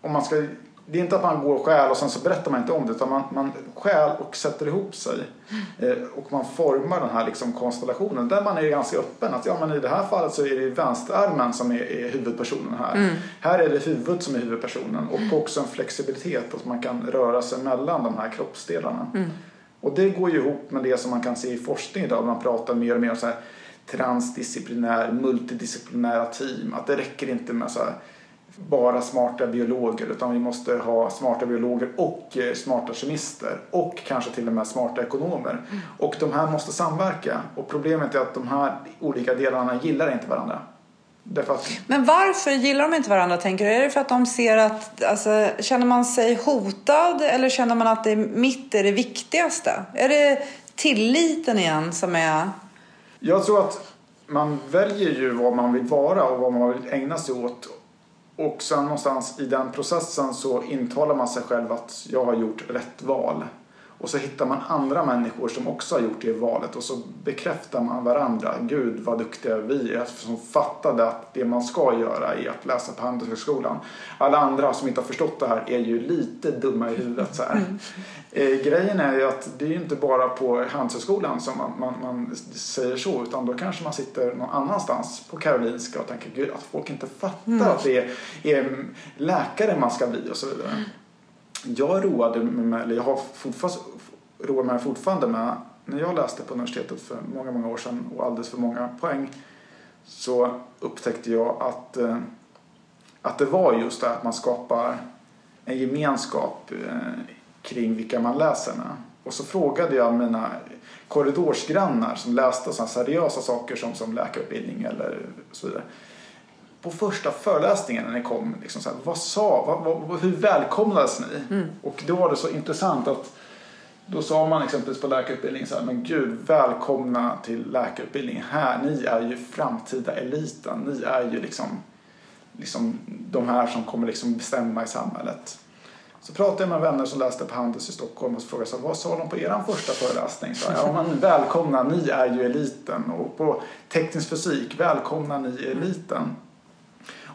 om man ska det är inte att man går och stjäl och sen så berättar man inte om det utan man, man stjäl och sätter ihop sig. Eh, och man formar den här liksom konstellationen där man är ganska öppen. Att ja, men I det här fallet så är det vänsterarmen som är, är huvudpersonen här. Mm. Här är det huvudet som är huvudpersonen och också en flexibilitet att man kan röra sig mellan de här kroppsdelarna. Mm. Och det går ju ihop med det som man kan se i forskning idag. Man pratar mer och mer om så här transdisciplinär, multidisciplinära team. Att det räcker inte med så bara smarta biologer utan vi måste ha smarta biologer och eh, smarta kemister och kanske till och med smarta ekonomer. Mm. Och de här måste samverka och problemet är att de här olika delarna gillar inte varandra. Att... Men varför gillar de inte varandra tänker du? Är det för att de ser att, alltså, känner man sig hotad eller känner man att det mitt är det viktigaste? Är det tilliten igen som är... Jag tror att man väljer ju vad man vill vara och vad man vill ägna sig åt. Och sen någonstans i den processen så intalar man sig själv att jag har gjort rätt val. Och så hittar man andra människor som också har gjort det valet och så bekräftar man varandra. Gud vad duktiga vi är som fattade att det man ska göra är att läsa på Handelshögskolan. Alla andra som inte har förstått det här är ju lite dumma i huvudet. Så mm. eh, grejen är ju att det är ju inte bara på Handelshögskolan som man, man, man, säger så utan då kanske man sitter någon annanstans på Karolinska och tänker gud att folk inte fattar mm. att det är, är läkare man ska bli och så vidare jag roade mig, eller jag har fortfarande, roar mig fortfarande med, när jag läste på universitetet för många, många år sedan och alldeles för många poäng så upptäckte jag att, eh, att det var just det att man skapar en gemenskap eh, kring vilka man läser med. Och så frågade jag mina korridorsgrannar som läste sådana seriösa saker som, som läkarutbildning eller så vidare på första föreläsningen när ni kom, liksom så här, vad sa, vad, vad, hur välkomnades ni? Mm. Och då var det så intressant att Då sa man exempelvis på läkarutbildningen så här, men gud, välkomna till läkarutbildningen. Här, ni är ju framtida eliten. Ni är ju liksom, liksom de här som kommer liksom bestämma i samhället. Så pratade jag med vänner som läste på Handels i Stockholm och frågade så vad sa de på er första föreläsning? Så ja, men välkomna, ni är ju eliten. Och på teknisk fysik, välkomna ni eliten.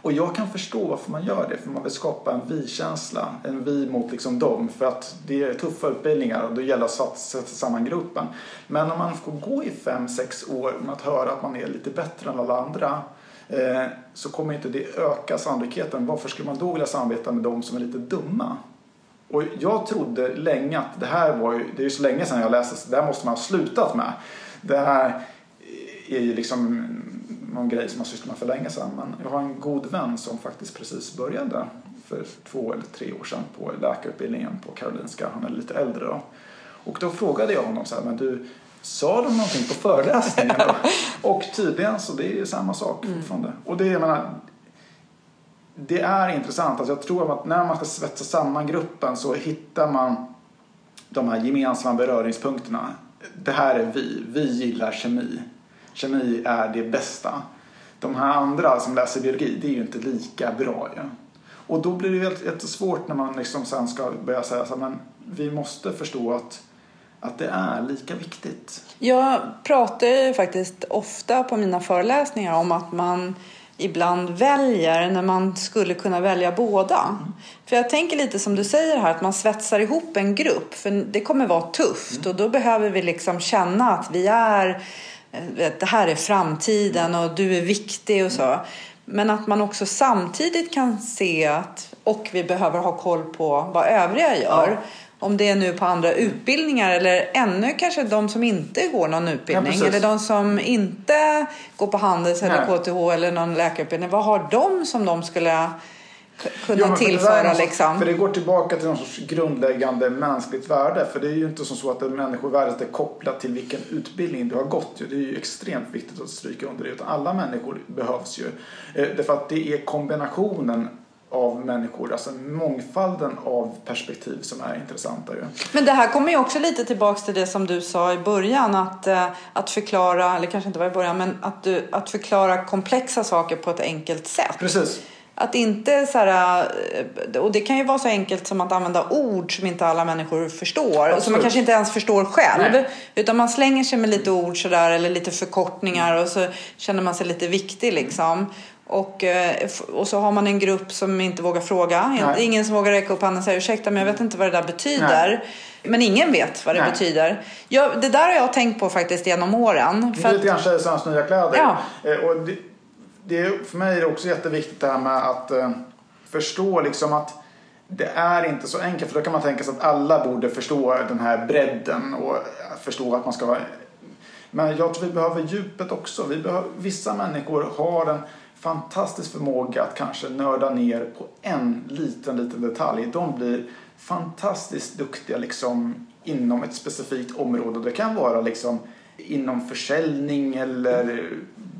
Och jag kan förstå varför man gör det, för man vill skapa en vi-känsla. En vi mot liksom dem, för att det är tuffa utbildningar och det gäller att sätta samman gruppen. Men om man får gå i fem sex år med att höra att man är lite bättre än alla andra eh, så kommer inte det öka sannolikheten. Varför skulle man då vilja samarbeta med dem som är lite dumma? Och jag trodde länge att det här var ju, det är ju så länge sedan jag läste, så det här måste man ha slutat med. Det här är ju liksom någon grej som man sysslat med för länge sedan. Men jag har en god vän som faktiskt precis började för två eller tre år sedan på läkarutbildningen på Karolinska. Han är lite äldre då. Och då frågade jag honom så här, men du, sa de någonting på föreläsningen då? Och tydligen så det är ju samma sak mm. fortfarande. Och det, jag menar, det är intressant. Alltså jag tror att när man ska svetsa samman gruppen så hittar man de här gemensamma beröringspunkterna. Det här är vi. Vi gillar kemi. Kemi är det bästa. De här andra som läser biologi, det är ju inte lika bra ju. Ja. Och då blir det ju jättesvårt när man liksom sen ska börja säga så här, men vi måste förstå att, att det är lika viktigt. Jag pratar ju faktiskt ofta på mina föreläsningar om att man ibland väljer när man skulle kunna välja båda. Mm. För jag tänker lite som du säger här att man svetsar ihop en grupp för det kommer vara tufft mm. och då behöver vi liksom känna att vi är det här är framtiden och du är viktig och så. Men att man också samtidigt kan se att, och vi behöver ha koll på vad övriga gör. Ja. Om det är nu på andra utbildningar eller ännu kanske de som inte går någon utbildning. Ja, eller de som inte går på Handels eller Nej. KTH eller någon läkarutbildning. Vad har de som de skulle kunna ja, tillföra. Liksom. För det går tillbaka till någon sorts grundläggande mänskligt värde. För det är ju inte som så att människovärdet är kopplat till vilken utbildning du har gått. Det är ju extremt viktigt att stryka under det. Utan alla människor behövs ju. Eh, därför att det är kombinationen av människor, alltså mångfalden av perspektiv som är intressanta. Ju. Men det här kommer ju också lite tillbaks till det som du sa i början, att, eh, att förklara, eller kanske inte var i början, men att, du, att förklara komplexa saker på ett enkelt sätt. Precis. Att inte så här, eh, och det kan ju vara så enkelt som att använda ord som inte alla människor förstår. Absolut. Som man kanske inte ens förstår själv. Nej. Utan man slänger sig med lite ord sådär eller lite förkortningar och så känner man sig lite viktig liksom. Och, eh, och så har man en grupp som inte vågar fråga. Nej. Ingen som vågar räcka upp handen och säga ursäkta men jag vet inte vad det där betyder. Nej. Men ingen vet vad det Nej. betyder. Jag, det där har jag tänkt på faktiskt genom åren. Det är lite grann Kejsarens nya kläder. Ja. Eh, och det, det för mig är det också jätteviktigt det här med att eh, förstå liksom att det är inte så enkelt för då kan man tänka sig att alla borde förstå den här bredden och eh, förstå att man ska ha men jag tror vi behöver djupet också. Vi behöver, vissa människor har en fantastisk förmåga att kanske nörda ner på en liten, liten detalj. De blir fantastiskt duktiga liksom inom ett specifikt område. Det kan vara liksom inom försäljning eller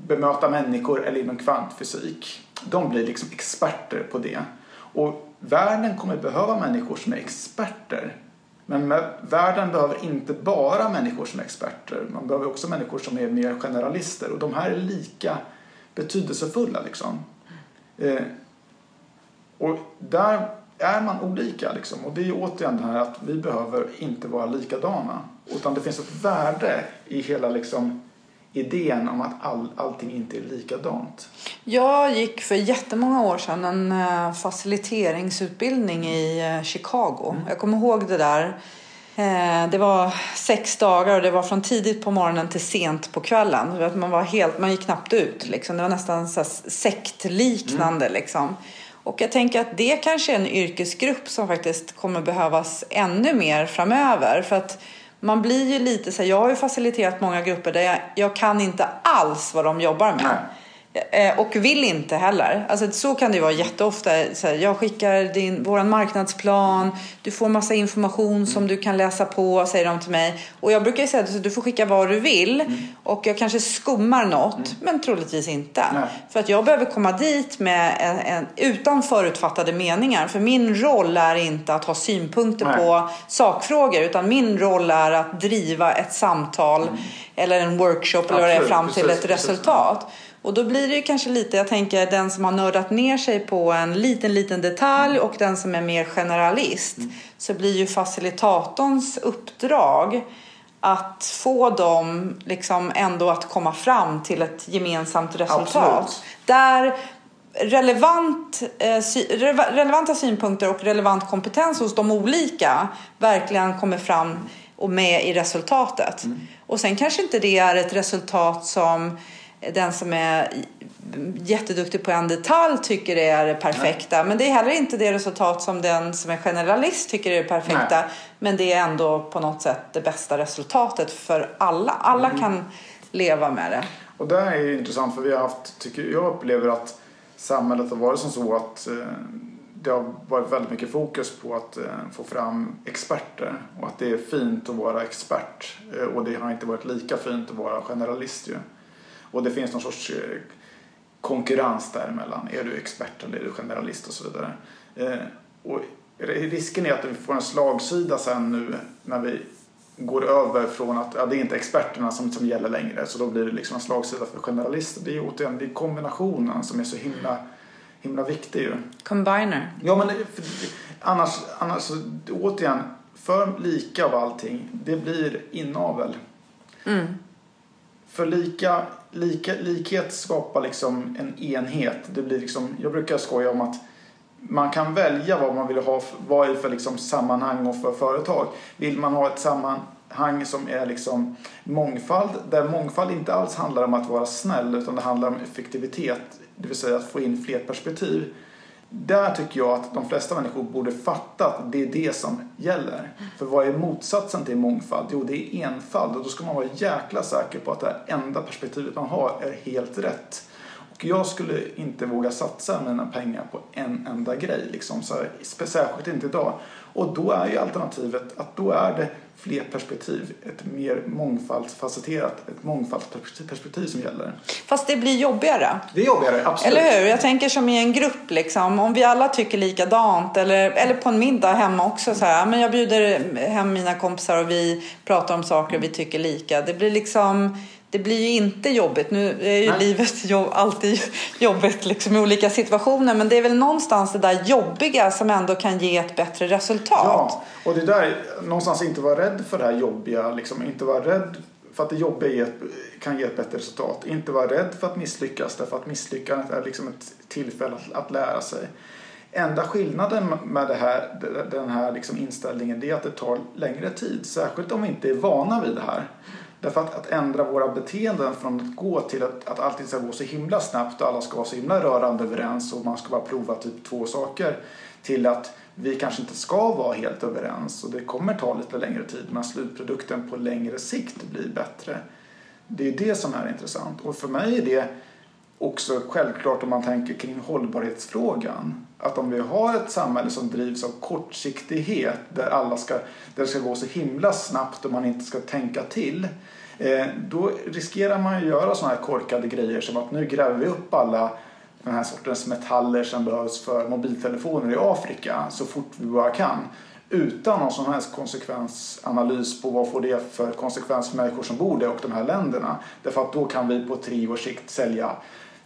bemöta människor eller inom kvantfysik. De blir liksom experter på det. Och världen kommer behöva människor som är experter. Men världen behöver inte bara människor som är experter. Man behöver också människor som är mer generalister. Och de här är lika betydelsefulla liksom. Eh, och där är man olika liksom. Och det är återigen det här att vi behöver inte vara likadana. Utan det finns ett värde i hela liksom idén om att all, allting inte är likadant? Jag gick för jättemånga år sedan en uh, faciliteringsutbildning i uh, Chicago. Mm. Jag kommer ihåg det där. Uh, det var sex dagar och det var från tidigt på morgonen till sent på kvällen. Man, var helt, man gick knappt ut. Liksom. Det var nästan så sektliknande. Mm. Liksom. Och jag tänker att det kanske är en yrkesgrupp som faktiskt kommer behövas ännu mer framöver. För att man blir ju lite så här, jag har ju faciliterat många grupper där jag, jag kan inte alls vad de jobbar med. Nej. Eh, och vill inte heller. Alltså, så kan det ju vara jätteofta. Så här, jag skickar din, våran marknadsplan, du får massa information som du kan läsa på, säger de till mig. Och jag brukar säga att du får skicka vad du vill. Mm. Och jag kanske skummar något, mm. men troligtvis inte. Nej. För att jag behöver komma dit med en, en, utan förutfattade meningar. För min roll är inte att ha synpunkter Nej. på sakfrågor, utan min roll är att driva ett samtal mm. eller en workshop eller vad det är fram till precis, ett resultat. Precis. Och då blir det ju kanske lite, jag tänker den som har nördat ner sig på en liten, liten detalj och den som är mer generalist. Mm. Så blir ju facilitatorns uppdrag att få dem liksom ändå att komma fram till ett gemensamt resultat. Absolut. Där relevant, eh, relevanta synpunkter och relevant kompetens hos de olika verkligen kommer fram och med i resultatet. Mm. Och sen kanske inte det är ett resultat som den som är jätteduktig på en detalj tycker det är det perfekta. Nej. Men det är heller inte det resultat som den som är generalist tycker är det perfekta. Nej. Men det är ändå på något sätt det bästa resultatet för alla. Alla mm. kan leva med det. Och det är intressant för vi har haft, tycker jag upplever att samhället har varit som så att eh, det har varit väldigt mycket fokus på att eh, få fram experter och att det är fint att vara expert eh, och det har inte varit lika fint att vara generalist ju. Och det finns någon sorts eh, konkurrens däremellan. Är du expert eller är du generalist och så vidare. Eh, och risken är att vi får en slagsida sen nu när vi går över från att ja, det är inte experterna som, som gäller längre så då blir det liksom en slagsida för generalister. Det är återigen det är kombinationen som är så himla, himla viktig ju. Combiner. Ja men för, annars, annars återigen, för lika av allting, det blir inavel. Mm. För lika lika, likhet skapar liksom en enhet. Det blir liksom, jag brukar skoja om att man kan välja vad man vill ha, vad är för liksom sammanhang och för företag. Vill man ha ett sammanhang som är liksom mångfald, där mångfald inte alls handlar om att vara snäll utan det handlar om effektivitet, det vill säga att få in fler perspektiv där tycker jag att de flesta människor borde fatta att det är det som gäller. För vad är motsatsen till mångfald? Jo, det är enfald och då ska man vara jäkla säker på att det enda perspektivet man har är helt rätt. Och jag skulle inte våga satsa mina pengar på en enda grej, liksom, så här, särskilt inte idag. Och då är ju alternativet att då är det fler perspektiv, ett mer mångfaldsfacetterat, ett mångfaldsperspektiv som gäller. Fast det blir jobbigare. Det är jobbigare, absolut. Eller hur? Jag tänker som i en grupp liksom, om vi alla tycker likadant eller, eller på en middag hemma också så här, men jag bjuder hem mina kompisar och vi pratar om saker och vi tycker lika. Det blir liksom det blir ju inte jobbigt. Nu är ju Nej. livet jobb, alltid jobbigt liksom, i olika situationer. Men det är väl någonstans det där jobbiga som ändå kan ge ett bättre resultat. Ja, och det där, någonstans inte vara rädd för det här jobbiga. Liksom, inte vara rädd för att det jobbiga kan ge ett bättre resultat. Inte vara rädd för att misslyckas. Därför att misslyckandet är liksom ett tillfälle att, att lära sig. Enda skillnaden med det här, den här liksom inställningen är att det tar längre tid. Särskilt om vi inte är vana vid det här. Därför att, att ändra våra beteenden från att gå till att, att allting ska gå så himla snabbt och alla ska vara så himla rörande överens och man ska bara prova typ två saker till att vi kanske inte ska vara helt överens och det kommer ta lite längre tid men slutprodukten på längre sikt blir bättre. Det är det som är intressant och för mig är det också självklart om man tänker kring hållbarhetsfrågan. Att om vi har ett samhälle som drivs av kortsiktighet där, alla ska, där det ska gå så himla snabbt och man inte ska tänka till. Eh, då riskerar man att göra sådana här korkade grejer som att nu gräver vi upp alla den här sortens metaller som behövs för mobiltelefoner i Afrika så fort vi bara kan. Utan någon som helst konsekvensanalys på vad får det för konsekvens för människor som bor där och de här länderna. Därför att då kan vi på tre års sikt sälja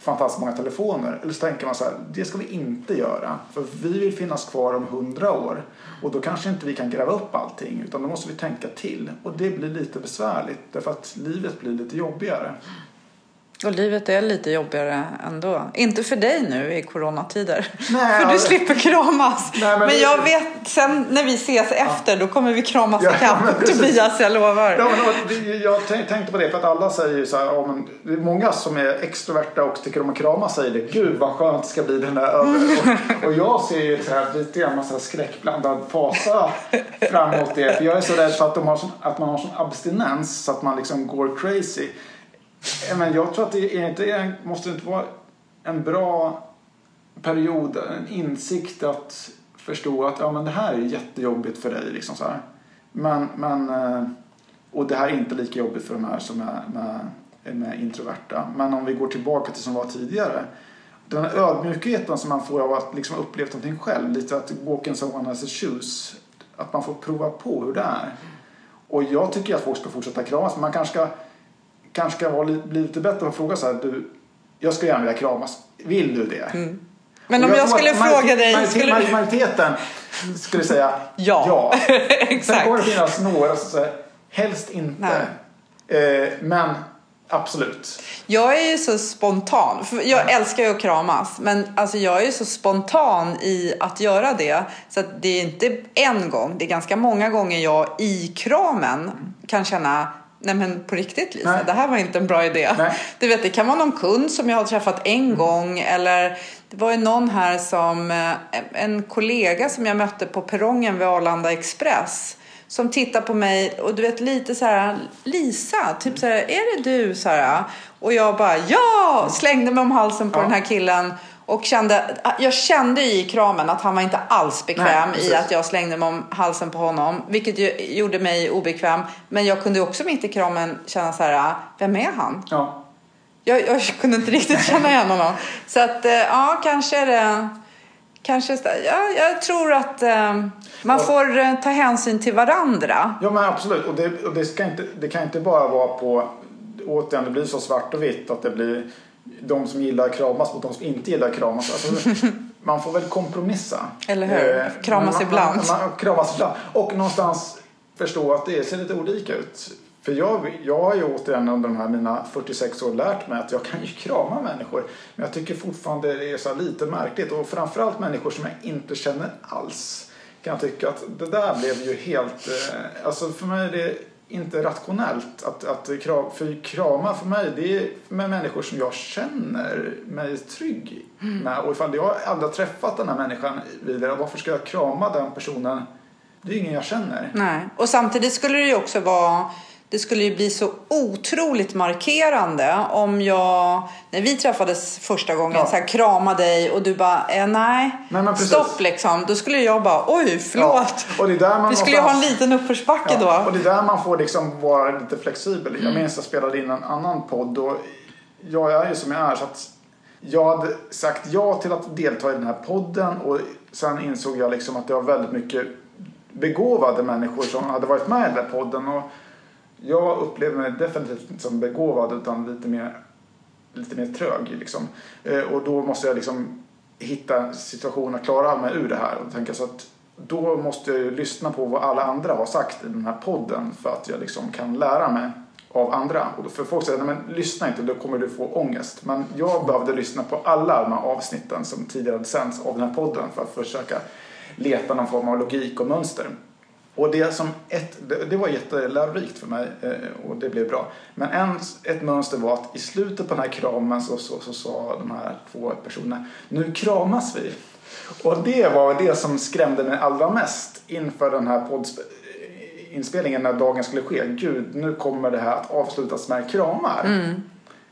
fantastiskt många telefoner. Eller så tänker man så här, det ska vi inte göra. För vi vill finnas kvar om hundra år. Och då kanske inte vi kan gräva upp allting. Utan då måste vi tänka till. Och det blir lite besvärligt. Därför att livet blir lite jobbigare. Och livet är lite jobbigare ändå. Inte för dig nu i coronatider. Nej, för du slipper kramas. Nej, men, men jag vet, sen när vi ses ja. efter då kommer vi kramas ja, ikapp Tobias, jag lovar. Ja, men, jag tänkte på det för att alla säger ju så här, ja, men, det är många som är extroverta och tycker om att kramas säger det. Gud vad skönt det ska bli den där över. Och, och jag ser ju så här, lite grann massa skräckblandad fasa fram emot det. För jag är så rädd för att, de har sån, att man har sån abstinens så att man liksom går crazy Eh, men jag tror att det är inte, måste inte vara en bra period, en insikt att förstå att ja, men det här är jättejobbigt för dig. Liksom så här. Men, men, eh, och det här är inte lika jobbigt för de här som är med, med introverta. Men om vi går tillbaka till som var tidigare. Den här ödmjukheten som man får av att liksom ha upplevt någonting själv. Lite att walk in someone else's shoes. Att man får prova på hur det är. Och jag tycker att folk ska fortsätta kramas. Men man kanske ska, kanske ska vara, li- bli lite bättre och fråga så här. Du, jag skulle gärna vilja kramas. Vill du det? Men Och om jag tror skulle att fråga dig... majoritet- Skulle... Majoriteten skulle säga Ja. ja. Sen Exakt. kommer det finnas några som säger helst inte. Eh, men absolut. Jag är ju så spontan. Jag älskar ju att kramas. Men alltså jag är ju så spontan i att göra det. Så att det är inte en gång. Det är ganska många gånger jag i kramen kan känna Nej men på riktigt Lisa, Nej. det här var inte en bra idé. Nej. Du vet, det kan vara någon kund som jag har träffat en gång eller det var ju någon här som, eh, en kollega som jag mötte på perrongen vid Arlanda Express som tittar på mig och du vet lite så här Lisa, typ så här, är det du? Så här, och jag bara ja, slängde mig om halsen på Ja. den här killen och kände, jag kände i kramen att han var inte alls bekväm Nej, i att jag slängde mig om halsen på honom. Vilket ju gjorde mig obekväm. Men jag kunde också mitt i kramen känna så här, vem är han? Ja. Jag, jag kunde inte riktigt känna igen honom. Så att eh, ja, kanske är det... Kanske, ja, jag tror att eh, man Och- får eh, ta hänsyn till varandra. Ja men absolut. Och det, och det, ska inte, det kan inte bara vara på, återigen det blir så svart och vitt att det blir de som gillar kramas mot de som inte gillar kramas. Alltså, man får väl kompromissa. Eller hur? Eh, Kramas man, ibland. Man, man, kramas ibland. Och någonstans förstå att det ser lite olika ut. För jag, jag har ju återigen under de här mina 46 år lärt mig att jag kan ju krama människor. Men jag tycker fortfarande det är så lite märkligt. Och framförallt människor som jag inte känner alls. Kan jag tycka att det där blev ju helt... Eh, alltså för mig är det inte rationellt att, att kram, för krama för mig det är med människor som jag känner mig trygg med. Och ifall jag aldrig har träffat den här människan vidare, varför ska jag krama den personen? Det är ingen jag känner. Nej. Och samtidigt skulle det ju också vara det skulle ju bli så otroligt markerande om jag, när vi träffades första gången, Ja. så här, krama dig och du bara, eh, nej, Nej, stopp liksom. Då skulle jag bara, oj, förlåt. Ja, och det är där man Vi skulle ju ha en liten uppförsbacke Ja, då. och det är där man får liksom vara lite flexibel. Jag minns jag spelade in en annan podd och jag är ju som jag är så att jag hade sagt ja till att delta i den här podden och sen insåg jag liksom att det var väldigt mycket begåvade människor som hade varit med i den här podden och jag upplever mig definitivt inte som begåvad utan lite mer, lite mer trög liksom. Eh, Och då måste jag liksom hitta situationer, klara mig ur det här och tänka så att då måste jag ju lyssna på vad alla andra har sagt i den här podden för att jag liksom kan lära mig av andra. Och för folk säger, nej men lyssna inte, då kommer du få ångest. Men jag behövde lyssna på alla de här avsnitten som tidigare hade sänds av den här podden för att försöka leta någon form av logik och mönster. Och det, som ett, det, var jättelärorikt för mig eh, och det blev bra. Men en, ett mönster var att i slutet på den här kramen så, så, så sa de här två personerna Nu kramas vi. Och det var det som skrämde mig allra mest inför den här poddinspelningen när dagen skulle ske. Gud, nu kommer det här att avslutas med kramar.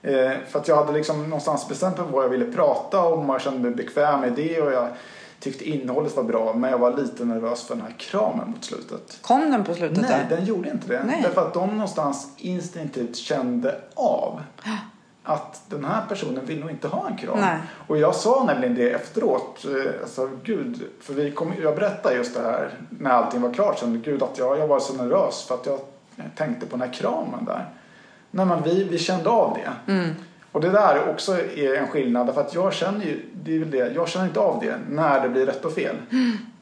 Eh, för att jag hade liksom någonstans bestämt mig vad jag ville prata om och jag kände mig bekväm med det och jag tyckte innehållet var bra men jag var lite nervös för den här kramen mot slutet. Kom den på slutet Nej, där? den gjorde inte det. Nej. Därför att de någonstans instinktivt kände av att den här personen vill nog inte ha en kram. Nej. Och jag sa nämligen det efteråt. eh, Alltså, gud, för vi kom, jag berättade just det här när allting var klart. Sen, gud, att jag, jag var så nervös för att jag tänkte på den här kramen där. Nej, men vi, vi kände av det. Mm. Och det där också är en skillnad. Därför att jag känner ju, det är väl det, jag känner inte av det när det blir rätt och fel.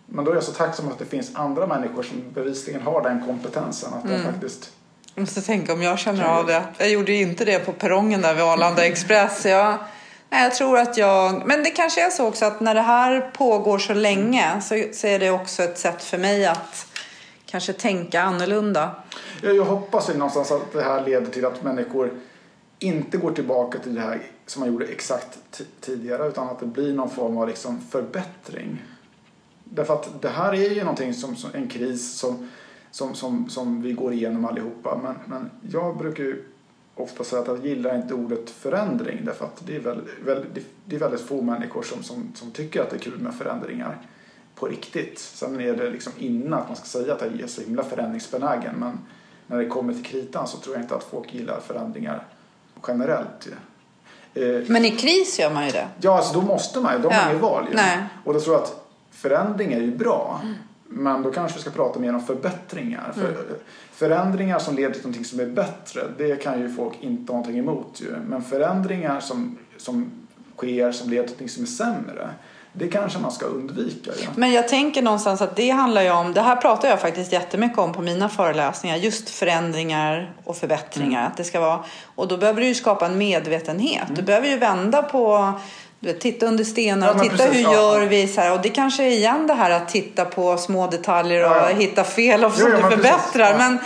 Men då är jag så tacksam att det finns andra människor som bevisligen har den kompetensen. Att Mm. de faktiskt... Jag måste tänka om jag känner av det. Jag gjorde ju inte det på perrongen där vid Arlanda Express. Jag, nej, jag tror att jag... Men det kanske är så också att när det här pågår så länge så, så är det också ett sätt för mig att kanske tänka annorlunda. Jag, jag hoppas ju någonstans att det här leder till att människor inte går tillbaka till det här som man gjorde exakt tidigare utan att det blir någon form av liksom förbättring. Därför att det här är ju någonting som, som en kris som, som, som, som vi går igenom allihopa. Men, men jag brukar ju ofta säga att jag gillar inte ordet förändring därför att det är väldigt, väldigt, det är väldigt få människor som, som, som tycker att det är kul med förändringar på riktigt. Sen är det liksom innan att man ska säga att jag är så himla förändringsbenägen men när det kommer till kritan så tror jag inte att folk gillar förändringar generellt. Eh, men i kris gör man ju det. Ja, alltså då måste man ju. Då har ja. man ju val ju. Nej. Och då tror jag att förändring är ju bra. Mm. Men då kanske vi ska prata mer om förbättringar. Mm. För, förändringar som leder till någonting som är bättre, det kan ju folk inte ha någonting emot ju. Men förändringar som, som sker som leder till någonting som är sämre, det kanske man ska undvika. Ja. Men jag tänker någonstans att det handlar ju om, det här pratar jag faktiskt jättemycket om på mina föreläsningar, just förändringar och förbättringar. Mm. Att det ska vara, och då behöver du ju skapa en medvetenhet. Mm. Du behöver ju vända på vet, titta under stenar och ja, titta precis, hur gör vi så här. Och det kanske är igen det här att titta på små detaljer och ja, hitta fel och som du förbättrar. Men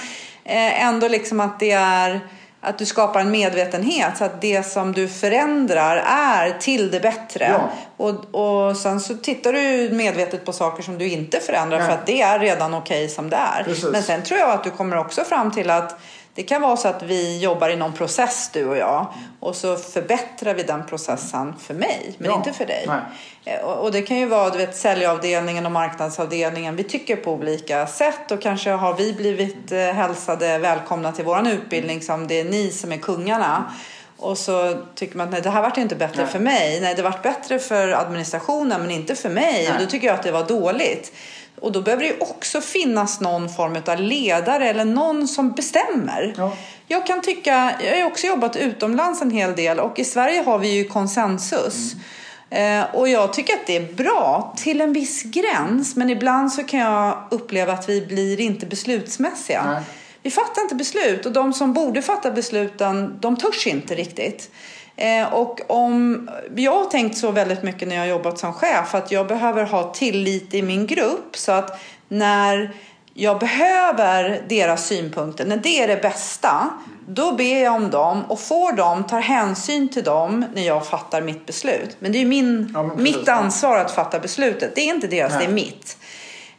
eh, ändå liksom att det är att du skapar en medvetenhet så att det som du förändrar är till det bättre. Ja. Och, och sen så tittar du medvetet på saker som du inte förändrar Nej. för att det är redan okej okay som det är. Precis. Men sen tror jag att du kommer också fram till att det kan vara så att vi jobbar i någon process du och jag och så förbättrar vi den processen för mig men ja. inte för dig. Nej. Eh, och det kan ju vara du vet, säljavdelningen och marknadsavdelningen. Vi tycker på olika sätt och kanske har vi blivit eh, hälsade välkomna till våran utbildning som det är ni som är kungarna. Och så tycker man att nej, det här vart inte bättre nej. för mig. Nej, det vart bättre för administrationen men inte för mig. Nej. Och då tycker jag att det var dåligt. Och då behöver det ju också finnas någon form av ledare eller någon som bestämmer. Ja. Jag kan tycka, jag har också jobbat utomlands en hel del och i Sverige har vi ju konsensus. Mm. Eh, och jag tycker att det är bra till en viss gräns men ibland så kan jag uppleva att vi blir inte beslutsmässiga. Nej. Vi fattar inte beslut och de som borde fatta besluten de törs inte riktigt. Eh, och om, jag har tänkt så väldigt mycket när jag har jobbat som chef att jag behöver ha tillit i min grupp så att när jag behöver deras synpunkter, när det är det bästa, då ber jag om dem och får dem, tar hänsyn till dem när jag fattar mitt beslut. Men det är min, ja, mitt ansvar att fatta beslutet. Det är inte deras, Nej. det är mitt.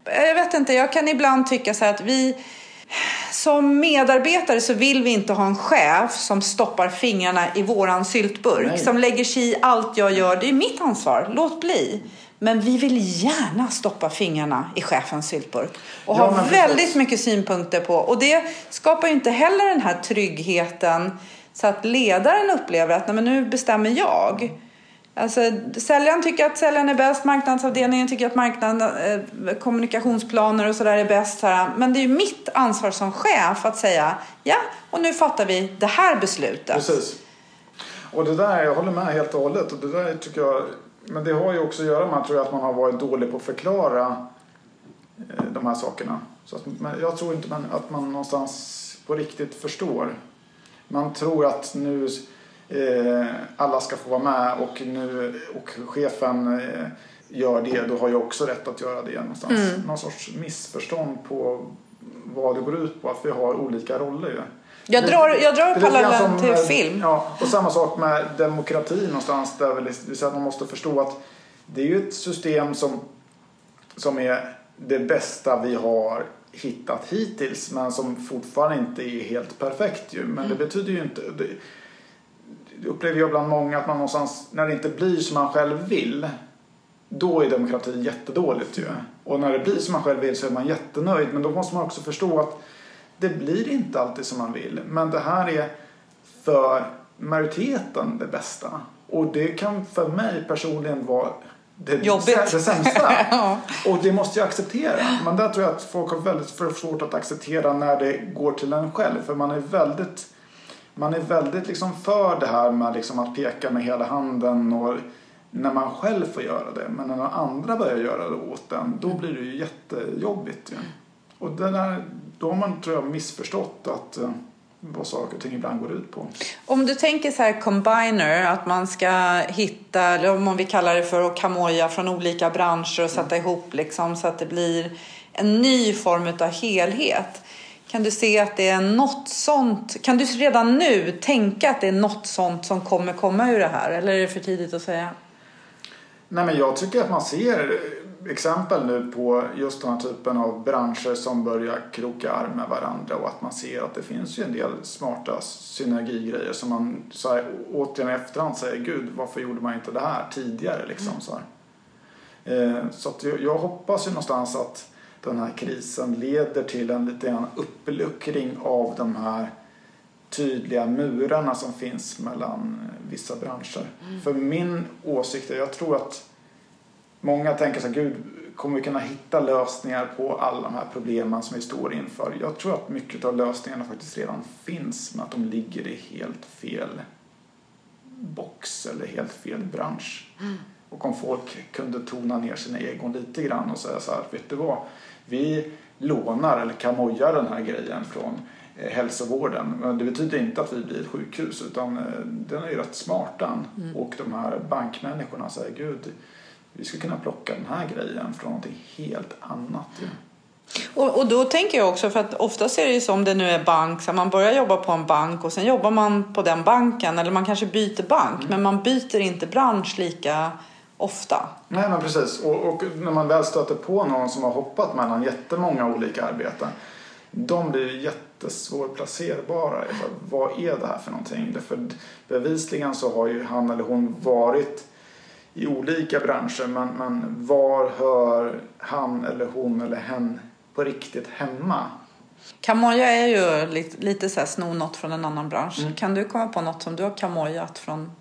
Jag vet inte, jag kan ibland tycka så här att vi som medarbetare så vill vi inte ha en chef som stoppar fingrarna i våran syltburk. Nej. Som lägger sig i allt jag gör. Det är mitt ansvar. Låt bli. Men vi vill gärna stoppa fingrarna i chefens syltburk. Och ja, ha väldigt mycket synpunkter på. Och det skapar ju inte heller den här tryggheten. Så att ledaren upplever att Nej, men nu bestämmer jag. Alltså, säljaren tycker att säljaren är bäst, marknadsavdelningen tycker att marknaden, eh, kommunikationsplaner och sådär är bäst. Här. Men det är ju mitt ansvar som chef att säga ja, och nu fattar vi det här beslutet. Precis. Och det där, jag håller med helt och hållet. Och det där tycker jag, men det har ju också att göra med tror jag, att man har varit dålig på att förklara eh, de här sakerna. Så att, men jag tror inte att man någonstans på riktigt förstår. Man tror att nu alla ska få vara med och, nu, och chefen eh, gör det, då har jag också rätt att göra det någonstans. Mm. Någon sorts missförstånd på vad det går ut på, att vi har olika roller ju. Jag drar, jag drar parallellen till film. Ja, och samma sak med demokrati någonstans. Där att man måste förstå att det är ju ett system som, som är det bästa vi har hittat hittills men som fortfarande inte är helt perfekt ju. Men mm. det betyder ju inte... Det upplever jag bland många att man någonstans, när det inte blir som man själv vill, då är demokrati jättedåligt ju. Och när det blir som man själv vill så är man jättenöjd. Men då måste man också förstå att det blir inte alltid som man vill. Men det här är för majoriteten det bästa. Och det kan för mig personligen vara det, Jobbigt. det sämsta. ja. Och det måste jag acceptera. Men där tror jag att folk har väldigt svårt att acceptera när det går till en själv. För man är väldigt man är väldigt liksom för det här med liksom att peka med hela handen och när man själv får göra det. Men när andra börjar göra det åt en, då blir det ju jättejobbigt. Ju. Och det där, då har man tror jag missförstått att eh, vad saker och ting ibland går ut på. Om du tänker så här combiner, att man ska hitta, eller om vi kallar det för att kamoja från olika branscher och sätta mm. ihop liksom så att det blir en ny form av helhet. Kan du se att det är något sånt? Kan du redan nu tänka att det är något sånt som kommer komma ur det här? Eller är det för tidigt att säga? Nej, men jag tycker att man ser exempel nu på just den här typen av branscher som börjar kroka arm med varandra och att man ser att det finns ju en del smarta synergigrejer som man så här, återigen i efterhand säger gud varför gjorde man inte det här tidigare liksom så här. Eh, så jag, jag hoppas ju någonstans att den här krisen leder till en lite grann uppluckring av de här tydliga murarna som finns mellan vissa branscher. Mm. För min åsikt är, jag tror att många tänker så här, gud, kommer vi kunna hitta lösningar på alla de här problemen som vi står inför? Jag tror att mycket av lösningarna faktiskt redan finns, men att de ligger i helt fel box eller helt fel bransch. Mm. Och om folk kunde tona ner sina egon lite grann och säga så här, vet du vad? Vi lånar eller kamojar den här grejen från eh, hälsovården. Men det betyder inte att vi blir ett sjukhus utan eh, den är ju rätt smart mm. Och de här bankmänniskorna säger gud, vi skulle kunna plocka den här grejen från någonting helt annat. Ja. Och, och då tänker jag också, för att oftast är det ju som det nu är bank, så man börjar jobba på en bank och sen jobbar man på den banken eller man kanske byter bank mm. men man byter inte bransch lika ofta. Nej men precis och, och, när man väl stöter på någon som har hoppat mellan jättemånga olika arbeten de blir jättesvårplacerbara. Vad är det här för någonting? Därför bevisligen så har ju han eller hon varit i olika branscher men, men var hör han eller hon eller hen på riktigt hemma? Kamoja är ju lite, lite så här sno något från en annan bransch. Mm. Kan du komma på något som du har kamojat från?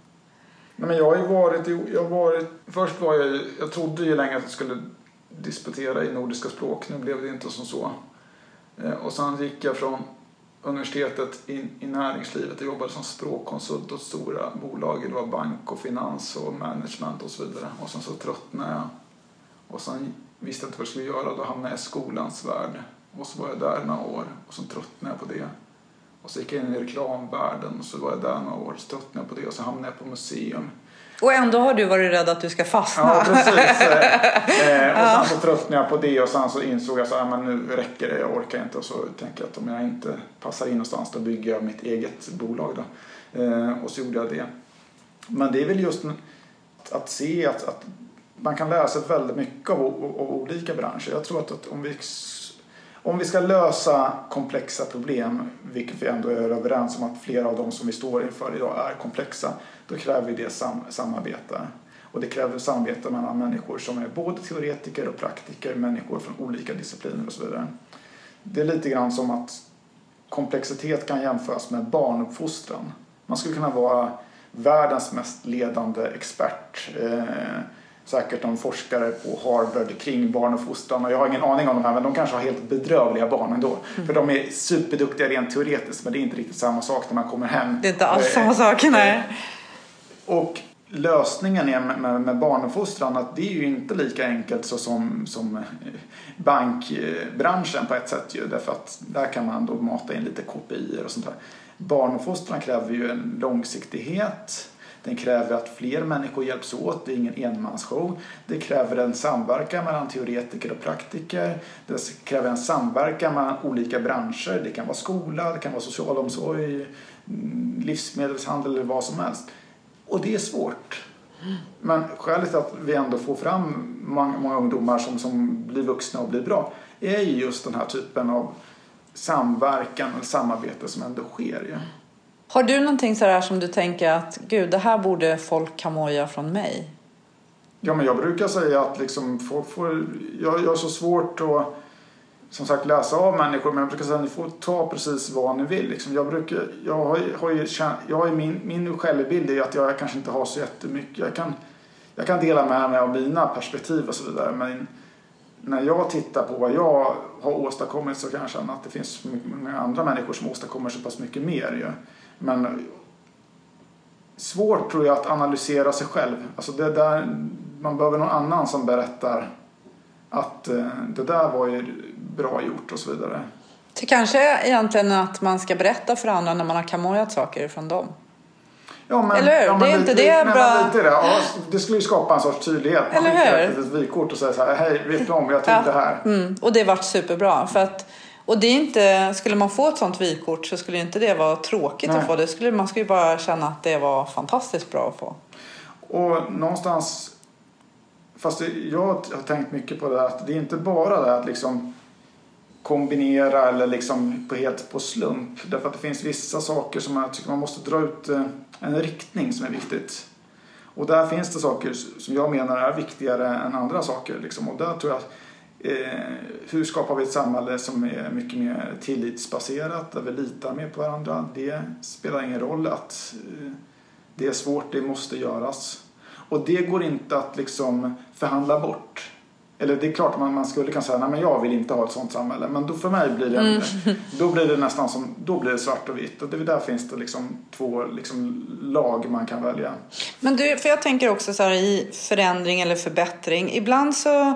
Nej, men jag har ju varit, jag har varit, först var jag jag trodde ju länge att jag skulle disputera i nordiska språk. Nu blev det inte som så. Eh, och sen gick jag från universitetet in i näringslivet. och jobbade som språkkonsult åt stora bolag. Det var bank och finans och management och så vidare. Och sen så tröttnade jag. Och sen visste jag inte vad jag skulle göra. Då hamnade jag i skolans värld. Och så var jag där några år och så tröttnade jag på det. Och så gick jag in i reklamvärlden och så var jag där några år. Så tröttnade jag på det och så hamnade jag på museum. Och ändå har du varit rädd att du ska fastna. Ja, precis. eh, och sen så tröttnade jag på det och sen så insåg jag att nu räcker det, jag orkar inte. Och så tänkte jag att om jag inte passar in någonstans då bygger jag mitt eget bolag. Då. Eh, och så gjorde jag det. Men det är väl just att se att, att man kan lära sig väldigt mycket av, av, olika branscher. Jag tror att, att om vi om vi ska lösa komplexa problem, vilket vi ändå är överens om att flera av de som vi står inför idag är komplexa, då kräver det sam samarbete. Och det kräver samarbete mellan människor som är både teoretiker och praktiker, människor från olika discipliner och så vidare. Det är lite grann som att komplexitet kan jämföras med barnuppfostran. Man skulle kunna vara världens mest ledande expert. Eh, säkert någon forskare på Harvard kring barnuppfostran och jag har ingen aning om de här men de kanske har helt bedrövliga barn ändå. Mm. För de är superduktiga rent teoretiskt men det är inte riktigt samma sak när man kommer hem. Det är inte alls samma sak, nej. Och lösningen med, med, med barnuppfostran att det är ju inte lika enkelt så som, som bankbranschen på ett sätt ju. Därför att där kan man då mata in lite kopior och sånt där. Barnuppfostran kräver ju en långsiktighet. Den kräver att fler människor hjälps åt, det är ingen enmansshow. Det kräver en samverkan mellan teoretiker och praktiker. Det kräver en samverkan mellan olika branscher. Det kan vara skola, det kan vara socialomsorg, mm, livsmedelshandel eller vad som helst. Och det är svårt. Men skälet till att vi ändå får fram många, många ungdomar som, som blir vuxna och blir bra är ju just den här typen av samverkan och samarbete som ändå sker. Ja. Har du någonting sådär som du tänker att gud, det här borde folk kamoja från mig? Ja, men jag brukar säga att liksom folk får, jag, jag har så svårt att som sagt läsa av människor men jag brukar säga att ni får ta precis vad ni vill. Liksom. Jag, brukar, jag har, har ju, jag har ju min, min självbild är att jag kanske inte har så jättemycket. Jag kan, jag kan dela med mig av mina perspektiv och så vidare men när jag tittar på vad jag har åstadkommit så kan jag känna att det finns många andra människor som åstadkommer så pass mycket mer. Ju. Men svårt tror jag att analysera sig själv. Alltså det där, man behöver någon annan som berättar att eh, det där var ju bra gjort och så vidare. Det kanske är egentligen att man ska berätta för andra när man har kamojat saker från dem. Ja, men, Eller hur? Ja, det är inte det bra? Lite det. Ja, det skulle ju skapa en sorts tydlighet. Man Eller hur? ett vykort och säga så här, hej, vet du om, jag tog ja. det här. Mm. Och det vart superbra. För att, och det är inte, skulle man få ett sånt vykort så skulle inte det vara tråkigt Nej. att få. Det skulle, man skulle ju bara känna att det var fantastiskt bra att få. Och någonstans fast jag har tänkt mycket på det här, att det är inte bara det att liksom kombinera eller liksom på helt på slump. Därför att det finns vissa saker som jag tycker man måste dra ut eh, en riktning som är viktigt. Och där finns det saker som jag menar är viktigare än andra saker. Liksom. Och där tror jag hur skapar vi ett samhälle som är mycket mer tillitsbaserat, där vi litar mer på varandra? Det spelar ingen roll att eh, det är svårt, det måste göras. Och det går inte att liksom förhandla bort. Eller det är klart man, man skulle kunna säga nej men jag vill inte ha ett sånt samhälle. Men då för mig blir det, mm. då blir det nästan som, då blir det svart och vitt. Och det, där finns det liksom två liksom lag man kan välja. Men du, för jag tänker också så här i förändring eller förbättring. Ibland så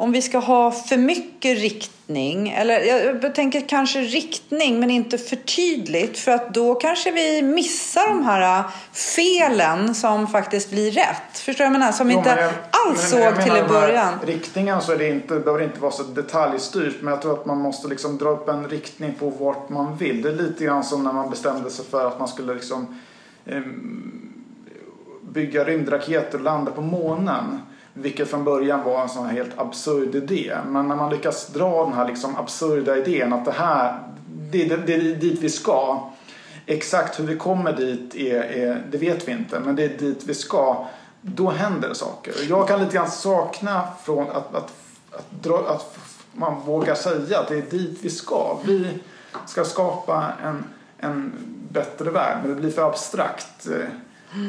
om vi ska ha för mycket riktning, eller jag tänker kanske riktning men inte för tydligt för att då kanske vi missar de här felen som faktiskt blir rätt. Förstår du vad jag menar? Som vi inte jag, alls såg till i början. Riktningen så är det inte, behöver inte vara så detaljstyrt men jag tror att man måste liksom dra upp en riktning på vart man vill. Det är lite grann som när man bestämde sig för att man skulle liksom eh, bygga rymdraketer och landa på månen. Vilket från början var en sån här helt absurd idé. Men när man lyckas dra den här liksom absurda idén att det här, det, det, det är dit vi ska. Exakt hur vi kommer dit är, är, det vet vi inte, men det är dit vi ska. Då händer det saker. Jag kan lite grann sakna från att, att, att, dra, att man vågar säga att det är dit vi ska. Vi ska skapa en, en bättre värld, men det blir för abstrakt. Eh,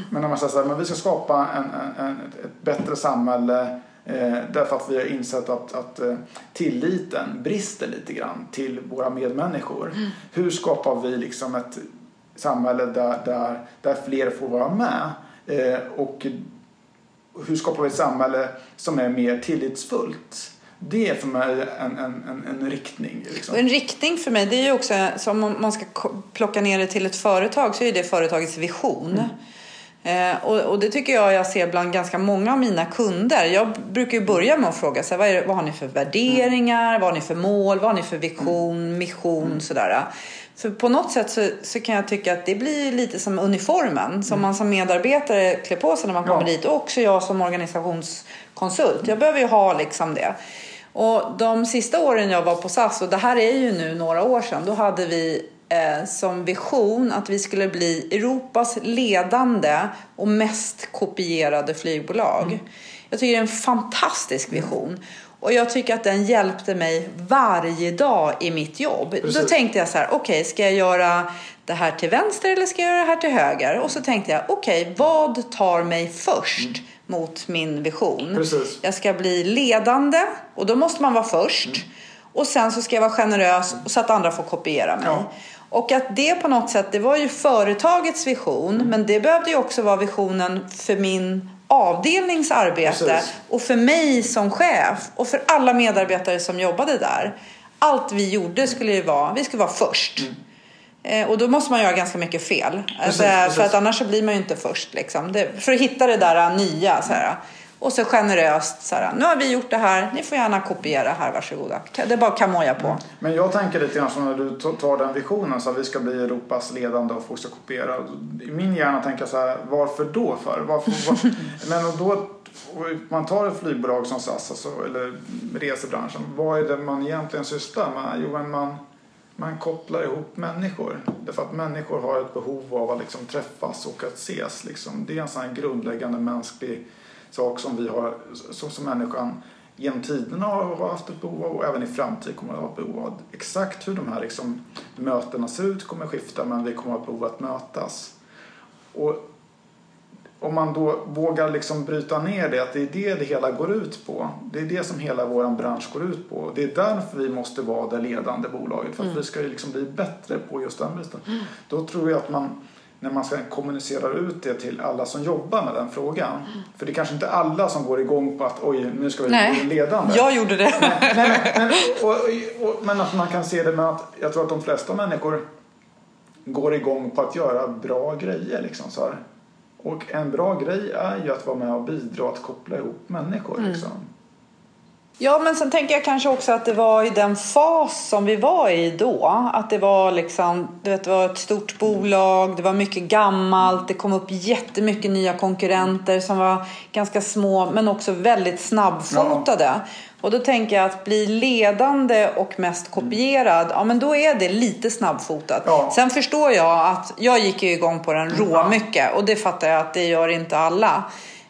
men när man säger så här, men vi ska skapa en, en, en ett bättre samhälle eh, därför att vi har insett att, att eh, tilliten brister lite grann till våra medmänniskor. Mm. Hur skapar vi liksom ett samhälle där, där, där fler får vara med? Eh, och hur skapar vi ett samhälle som är mer tillitsfullt? Det är för mig en, en, en, en riktning. Liksom. En riktning för mig, det är ju också, om man ska plocka ner det till ett företag, så är det företagets vision. Mm. Eh, och, och, det tycker jag jag ser bland ganska många av mina kunder. Jag brukar ju börja med att fråga så här, vad, är vad har ni för värderingar, vad har ni för mål, vad har ni för vision, mission mm. sådär. För på något sätt så, så, kan jag tycka att det blir lite som uniformen som mm. man som medarbetare klär på sig när man kommer ja. dit och också jag som organisationskonsult. Jag behöver ju ha liksom det. Och de sista åren jag var på SAS, och det här är ju nu några år sedan, då hade vi eh, som vision att vi skulle bli Europas ledande och mest kopierade flygbolag. Mm. Jag tycker det är en fantastisk vision. Och jag tycker att den hjälpte mig varje dag i mitt jobb. Precis. Då tänkte jag så här, okej, okay, ska jag göra det här till vänster eller ska jag göra det här till höger? Och så tänkte jag, okej, okay, vad tar mig först? Mm. mot min vision. Precis. Jag ska bli ledande och då måste man vara först. Mm. Och sen så ska jag vara generös så att andra får kopiera mig. Ja. Och att det på något sätt, det var ju företagets vision, men det behövde ju också vara visionen för min avdelnings arbete Precis. och för mig som chef och för alla medarbetare som jobbade där. Allt vi gjorde skulle ju vara, vi skulle vara först. Mm. Eh, och då måste man göra ganska mycket fel. Precis, alltså, precis. För att annars så blir man ju inte först. Liksom. Det, för att hitta det där nya. Så här. Och så generöst så här, nu har vi gjort det här, ni får gärna kopiera här, varsågoda. Det är bara kamoja på. Mm. Men jag tänker lite grann som när du tar den visionen så att vi ska bli Europas ledande och folk ska kopiera. I min hjärna tänker jag så här, varför då för? Varför, var... Men då, man tar ett flygbolag som SAS alltså, eller resebranschen, vad är det man egentligen sysslar med? Jo, man, man kopplar ihop människor. Därför att människor har ett behov av att liksom träffas och att ses. Liksom. Det är en sån grundläggande mänsklig sak som vi har som, som människan genom tiderna har haft ett behov av och även i framtiden kommer att ha ett behov av. Exakt hur de här liksom, mötena ser ut kommer att skifta men vi kommer att ha behov av att mötas. Och om man då vågar liksom bryta ner det, att det är det det hela går ut på. Det är det som hela vår bransch går ut på. Det är därför vi måste vara det ledande bolaget. För att mm. vi ska liksom bli bättre på just den biten. Mm. Då tror jag att man när man ska kommunicera ut det till alla som jobbar med den frågan. Mm. För det är kanske inte alla som går igång på att oj, nu ska vi Nej, bli ledande. jag gjorde det. Men, men, men, och, och, men att man kan se det med att jag tror att de flesta människor går igång på att göra bra grejer. Liksom, så här. Och en bra grej är ju att vara med och bidra att koppla ihop människor. Mm. Liksom. Ja, men sen tänker jag kanske också att det var i den fas som vi var i då. Att det var liksom, du vet, det var ett stort bolag, det var mycket gammalt, det kom upp jättemycket nya konkurrenter som var ganska små men också väldigt snabbfotade. Ja. Och då tänker jag att bli ledande och mest kopierad, ja men då är det lite snabbfotat. Ja. Sen förstår jag att jag gick ju igång på den rå mycket och det fattar jag att det gör inte alla.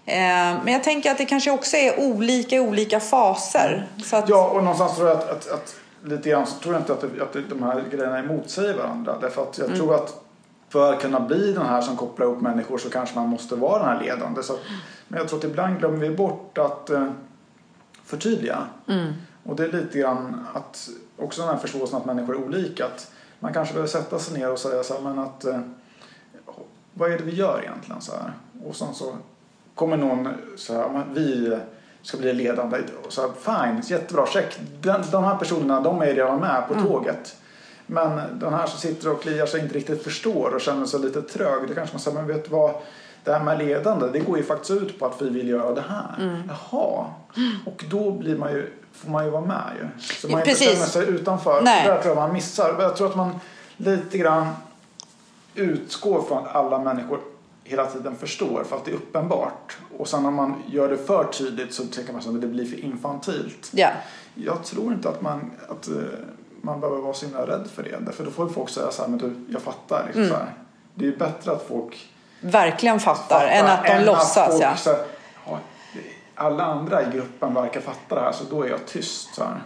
Eh, men jag tänker att det kanske också är olika i olika faser. Att... Ja, och någonstans tror jag att, att, att lite grann så tror jag inte att, det, att de här grejerna emotsäger varandra. Därför att jag mm. tror att för att kunna bli den här som kopplar ihop människor så kanske man måste vara den här ledande. Så, men jag tror att ibland glömmer vi bort att eh, förtydliga. Mm. Och det är lite grann att också den här förståelsen att människor är olika. Att man kanske behöver sätta sig ner och säga så här, men att eh, vad är det vi gör egentligen? Så här? Och sen så kommer någon så här, vi ska bli ledande. Och så här, fine, jättebra, check. Den, de här personerna, de är redan med på mm. tåget. Men den här som sitter och kliar sig inte riktigt förstår och känner sig lite trög. Det kanske man säger, men vet du vad? Det här med ledande, det går ju faktiskt ut på att vi vill göra det här. Mm. Jaha. Och då blir man ju, får man ju vara med ju. Så man Precis. inte känner sig utanför. Nej. Där tror jag man missar. Jag tror att man lite grann utgår från att alla människor hela tiden förstår för att det är uppenbart. Och sen när man gör det för tydligt så tänker man att det blir för infantilt. Yeah. Jag tror inte att man, att, uh, man behöver vara så himla rädd för det. För då får folk säga så här, men du, jag fattar. Liksom mm. så här. Det är ju bättre att folk verkligen fattar, fattar än att de än låtsas. Att folk, ja. så här, alla andra i gruppen verkar fatta det här så då är jag tyst. Så här.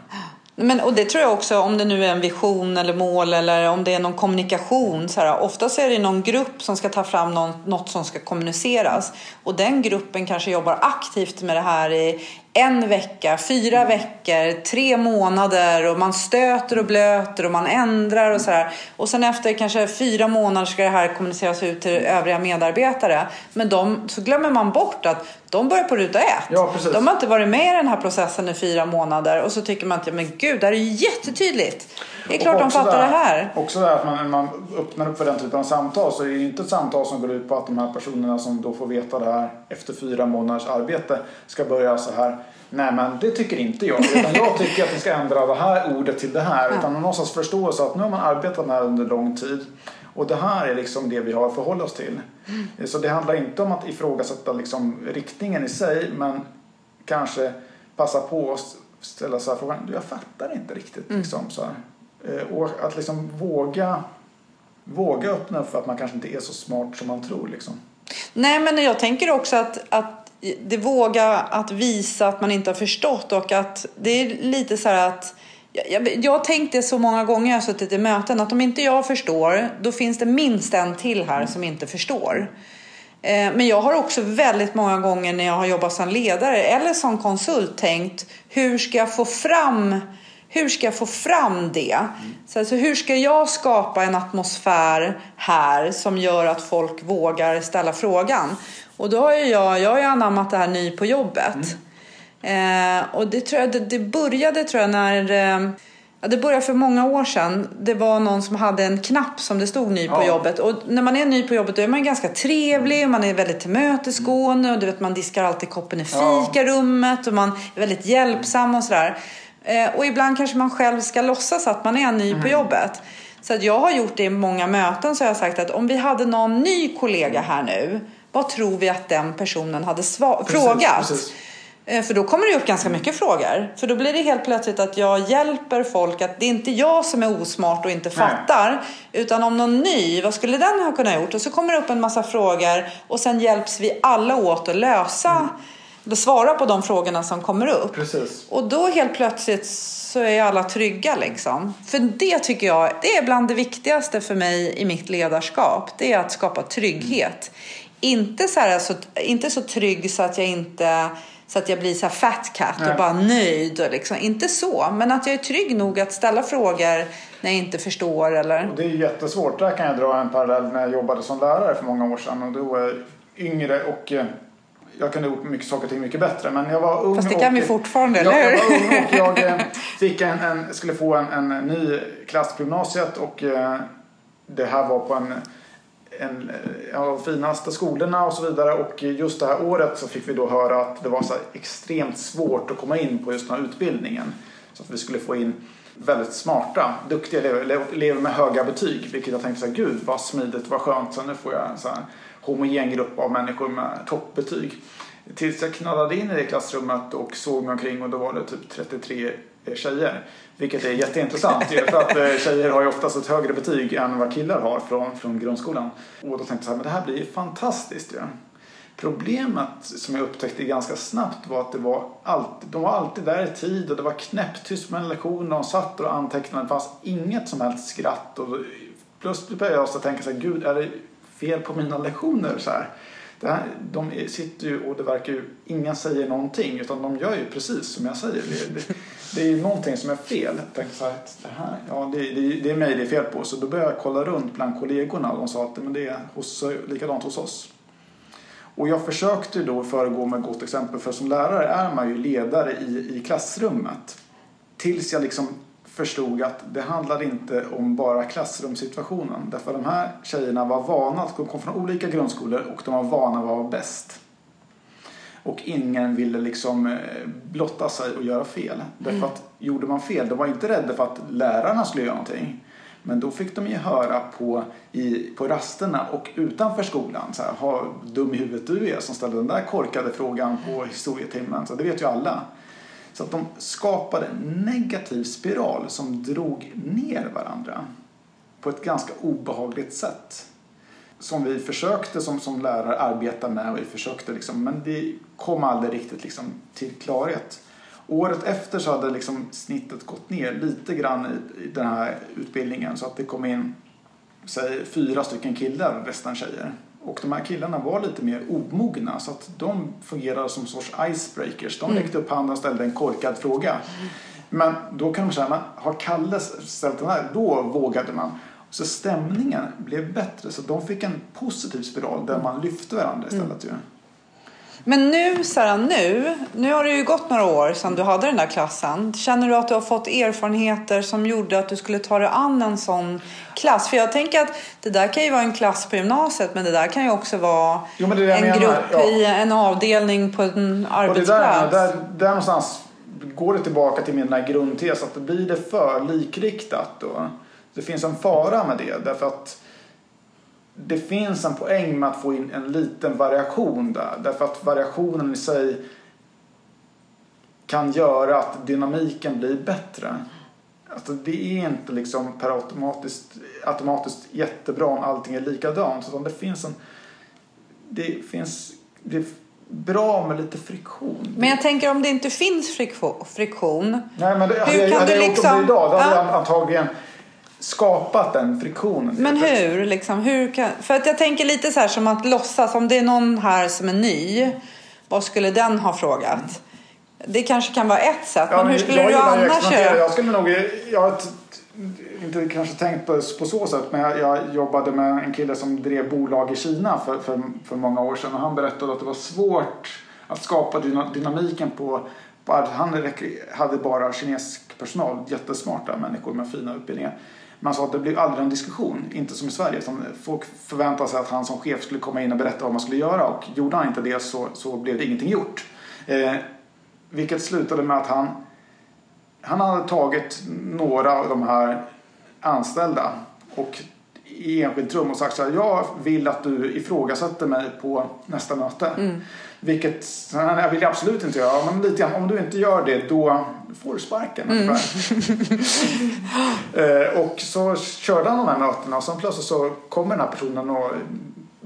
Men, och det tror jag också, om det nu är en vision eller mål eller om det är någon kommunikation. Så här, oftast är det någon grupp som ska ta fram någon, något som ska kommuniceras. Och den gruppen kanske jobbar aktivt med det här i en vecka, fyra veckor, tre månader och man stöter och blöter och man ändrar och sådär. Och sen efter kanske fyra månader ska det här kommuniceras ut till övriga medarbetare. Men de, så glömmer man bort att de börjar på ruta ett. Ja, de har inte varit med i den här processen i fyra månader och så tycker man att men gud, det här är ju jättetydligt. Det är klart de fattar det här. Också det att man, man öppnar upp för den typen av samtal så är det inte ett samtal som går ut på att de här personerna som då får veta det här efter fyra månaders arbete ska börja så här. Nej men det tycker inte jag. Utan jag tycker att vi ska ändra det här ordet till det här. Ja. Utan någonstans förståelse att nu har man arbetat med det här under lång tid. Och det här är liksom det vi har att förhålla oss till. Mm. Så det handlar inte om att ifrågasätta liksom riktningen i sig men kanske passa på att ställa sig frågan, jag fattar inte riktigt. Mm. Liksom, så här. Eh, och att liksom våga, våga öppna för att man kanske inte är så smart som man tror. Liksom. Nej, men jag tänker också att, att det våga att visa att man inte har förstått och att det är lite så här att jag, har tänkt det så många gånger jag har suttit i möten att om inte jag förstår då finns det minst en till här som inte förstår. Eh, men jag har också väldigt många gånger när jag har jobbat som ledare eller som konsult tänkt hur ska jag få fram hur ska jag få fram det? Mm. Så alltså, hur ska jag skapa en atmosfär här som gör att folk vågar ställa frågan? Och då har jag, jag har ju anammat det här ny på jobbet. Mm. Eh, och det, tror jag, det, det, började tror jag när eh, Ja, det började för många år sedan. Det var någon som hade en knapp som det stod ny på ja. jobbet. Och när man är ny på jobbet då är man ganska trevlig, man är väldigt tillmötesgående och du vet, man diskar alltid koppen i fikarummet och man är väldigt hjälpsam och sådär. Eh, och ibland kanske man själv ska låtsas att man är ny mm. på jobbet. Så att jag har gjort det i många möten så jag har sagt att om vi hade någon ny kollega här nu, vad tror vi att den personen hade precis, frågat? Precis. Eh, för då kommer det upp ganska mycket frågor. För då blir det helt plötsligt att jag hjälper folk att det är inte jag som är osmart och inte fattar. Nej. Utan om någon ny, vad skulle den ha kunnat gjort? Och så kommer det upp en massa frågor och sen hjälps vi alla åt att lösa mm svara på de frågorna som kommer upp. Precis. Och då helt plötsligt så är alla trygga liksom. För det tycker jag, det är bland det viktigaste för mig i mitt ledarskap. Det är att skapa trygghet. Inte så, här, så, inte så trygg så att jag inte så att jag blir så här fat cat och bara nöjd. Och liksom. Inte så, men att jag är trygg nog att ställa frågor när jag inte förstår. Eller... Och det är jättesvårt. Där kan jag dra en parallell när jag jobbade som lärare för många år sedan. Och då var jag yngre och eh, jag kunde gjort mycket saker och ting mycket bättre. Men jag var ung Fast det kan vi fortfarande, eller hur? Jag var ung och jag eh, fick en, en, skulle få en, en ny klass på gymnasiet och eh, det här var på en en en av de finaste skolorna och så vidare. Och just det här året så fick vi då höra att det var så extremt svårt att komma in på just den här utbildningen. Så att vi skulle få in väldigt smarta, duktiga elever, elever med höga betyg. Vilket jag tänkte så här, gud vad smidigt, vad skönt. Så nu får jag en så här homogen grupp av människor med toppbetyg. Tills jag knallade in i det klassrummet och såg mig omkring och då var det typ 33 tjejer. Vilket är jätteintressant för att eh, tjejer har ju oftast ett högre betyg än vad killar har från, från grundskolan. Och då tänkte jag så här, men det här blir ju fantastiskt ju. Problemet som jag upptäckte ganska snabbt var att det var alltid, de var alltid där i tid och det var knäpptyst med en lektion de satt och antecknade. Det fanns inget som helst skratt. Och plötsligt började jag tänka så här, gud är det fel på mina lektioner? Så här. Det här, de sitter ju och det verkar ju, ingen säger någonting utan de gör ju precis som jag säger. Det, det, det är ju någonting som är fel. Jag tänkte så här, det, här, ja, det, det, det är mig det är fel på. Så då började jag kolla runt bland kollegorna och de sa att men det är hos, likadant hos oss. Och jag försökte då föregå med gott exempel för som lärare är man ju ledare i, i klassrummet. Tills jag liksom förstod att det handlade inte om bara klassrumssituationen. Därför de här tjejerna var vana att de kom från olika grundskolor och de var vana att vara bäst. Och ingen ville liksom eh, blotta sig och göra fel. Mm. Därför att gjorde man fel, de var inte rädda för att lärarna skulle göra någonting. Men då fick de ju höra på, i, på rasterna och utanför skolan. Så här, ha dum i huvudet du är som ställde den där korkade frågan på historietimmen. Så det vet ju alla. Så att de skapade en negativ spiral som drog ner varandra på ett ganska obehagligt sätt. Som vi försökte som, som lärare arbeta med och vi försökte liksom, men det kom aldrig riktigt liksom till klarhet. Året efter så hade liksom snittet gått ner lite grann i, i den här utbildningen så att det kom in säg, fyra stycken killar och resten tjejer. Och de här killarna var lite mer omogna så att de fungerade som sorts icebreakers. De mm. räckte upp handen och ställde en korkad fråga. Men då kan de säga, har Kalle ställt den här, då vågade man. Så stämningen blev bättre så de fick en positiv spiral där man lyfte varandra istället. Mm. Men nu, Sara, nu, nu har det ju gått några år sedan du hade den där klassen. Känner du att du har fått erfarenheter som gjorde att du skulle ta dig an en sån klass? För jag tänker att det där kan ju vara en klass på gymnasiet men det där kan ju också vara jo, en grupp ja. i en avdelning på en arbetsplats. Och det där, där, där någonstans går det tillbaka till min grundtes att blir det för likriktat då. Det finns en fara med det därför att det finns en poäng med att få in en liten variation där. Därför att variationen i sig kan göra att dynamiken blir bättre. Alltså det är inte liksom per automatiskt, automatiskt jättebra om allting är likadant. Utan det finns en... Det finns... Det är bra med lite friktion. Men jag tänker om det inte finns friktion. Nej men det, hade, kan hade du jag liksom... gjort det idag då hade ja. jag antagligen skapat den friktionen. Men hur? Liksom, hur kan, för att jag tänker lite så här som att låtsas, om det är någon här som är ny, vad skulle den ha frågat? Det kanske kan vara ett sätt, ja, men hur skulle du annars göra? Jag skulle nog, jag har inte kanske tänkt på, på så sätt, men jag, jag, jobbade med en kille som drev bolag i Kina för, för, för många år sedan och han berättade att det var svårt att skapa dynamiken på, han hade bara kinesisk personal, jättesmarta människor med fina utbildningar. Man sa att det blev aldrig en diskussion, inte som i Sverige. Utan folk förväntade sig att han som chef skulle komma in och berätta vad man skulle göra och gjorde han inte det så, så blev det ingenting gjort. Eh, vilket slutade med att han, han hade tagit några av de här anställda och i enskilt rum och sagt så här, jag vill att du ifrågasätter mig på nästa möte. Mm. Vilket jag vill absolut inte göra, men lite grann, om du inte gör det då får du sparken mm. eh, och så körde han de här mötena och sen plötsligt så kommer den här personen och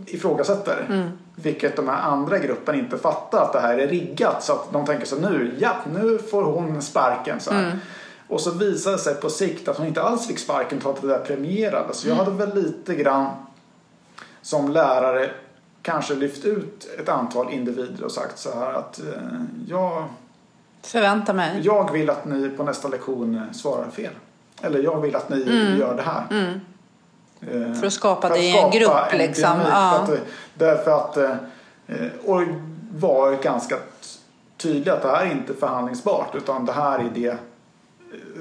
ifrågasätter. Mm. Vilket de här andra gruppen inte fattar att det här är riggat. Så att de tänker så nu, ja nu får hon sparken. Så mm. Och så visade det sig på sikt att hon inte alls fick sparken trots att det där premierades. Så jag hade väl lite grann som lärare kanske lyft ut ett antal individer och sagt så här att eh, jag Förvänta mig. Jag vill att ni på nästa lektion eh, svarar fel. Eller jag vill att ni mm. gör det här. Mm. Eh, för att skapa det i en grupp en liksom. Ja. För att, därför att eh, och var ganska tydlig att det här är inte förhandlingsbart utan det här är det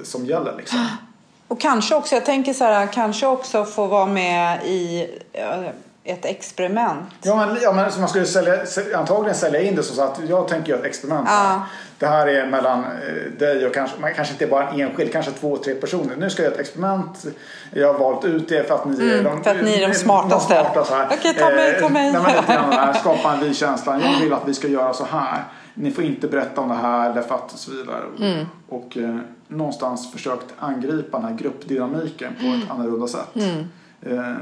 som gäller liksom. Och kanske också, jag tänker så här, kanske också få vara med i ett experiment. Ja men, ja, men så man skulle sälja, antagligen sälja in det så att jag tänker göra ett experiment. Ja. Det här är mellan eh, dig och kanske, man kanske inte bara en enskild, kanske två, tre personer. Nu ska jag göra ett experiment. Jag har valt ut det för att ni är de, för att ni är de smartaste. De smarta, så här. Okej, ta mig, ta mig. Eh, nej, här, skapa en vi-känsla. Jag vill att vi ska göra så här. Ni får inte berätta om det här därför att och så vidare. Mm. Och eh, någonstans försökt angripa den här gruppdynamiken på Mm. ett annorlunda sätt. Eh,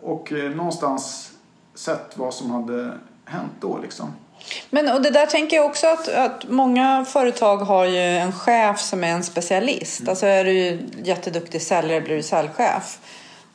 och eh, någonstans sett vad som hade hänt då liksom. Men och det där tänker jag också att, att många företag har ju en chef som är en specialist. Alltså är du jätteduktig säljare blir du säljchef.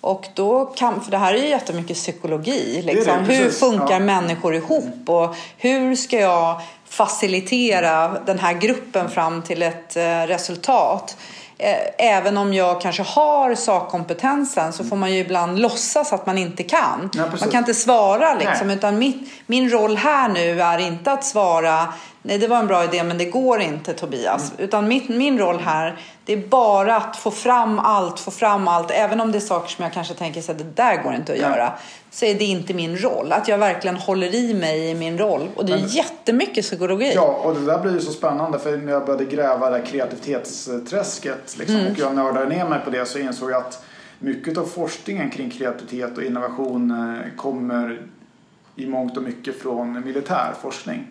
Och då kan, för det här är ju jättemycket psykologi. det, Liksom. hur funkar Ja. människor ihop? Och hur ska jag facilitera den här gruppen fram till ett eh, resultat? Eh, Även om jag kanske har sakkompetensen så får man ju ibland låtsas att man inte kan. Ja, man kan inte svara liksom. Nej. Utan mitt, min roll här nu är inte att svara Nej, det var en bra idé men det går inte Tobias. Mm. Utan mitt, min roll här det är bara att få fram allt, få fram allt. Även om det är saker som jag kanske tänker så här, det där går inte att göra. Så är det inte min roll. Att jag verkligen håller i mig i min roll. Och det är Men- jättemycket psykologi. Ja, och det där blir ju så spännande för när jag började gräva det här kreativitetsträsket liksom, Mm. och jag nördade ner mig på det så insåg jag att mycket av forskningen kring kreativitet och innovation eh, kommer i mångt och mycket från militär forskning.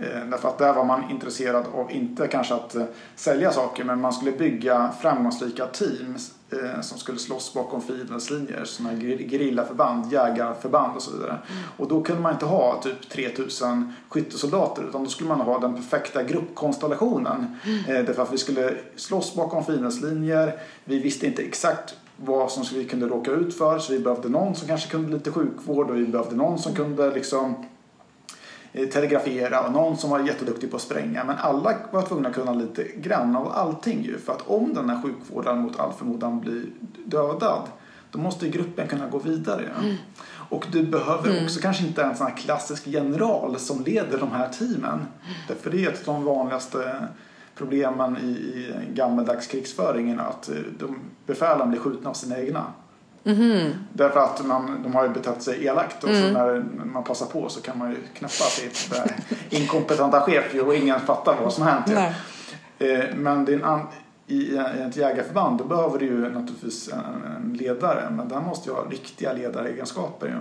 Eh, därför att där var man intresserad av inte kanske att eh, sälja saker men man skulle bygga framgångsrika team eh, som skulle slåss bakom fiendens linjer. Sådana här gerillaförband, jägarförband och så vidare. Och då kunde man inte ha typ 3000 skyttesoldater utan då skulle man ha den perfekta gruppkonstellationen. Mm. Därför att vi skulle slåss bakom fiendens linjer. Vi visste inte exakt vad som vi kunde råka ut för så vi behövde någon som kanske kunde lite sjukvård och vi behövde någon som kunde liksom telegrafera och någon som var jätteduktig på att spränga. Men alla var tvungna att kunna lite grann av allting ju. För att om den här sjukvårdaren mot all förmodan blir dödad då måste gruppen kunna gå vidare. Och du behöver också kanske inte en sån här klassisk general som leder de här teamen. Därför det är ett av de vanligaste problemen i, i gammaldags krigsföringen att eh, de befälen blir skjutna av sina egna. Därför att man, de har ju betett sig elakt och så när man passar på så kan man ju knäppa sitt eh, inkompetenta chef och ingen fattar vad som hänt. Eh, Men det an, i, ett jägarförband då behöver du ju naturligtvis en ledare men där måste ju ha riktiga ledaregenskaper ju.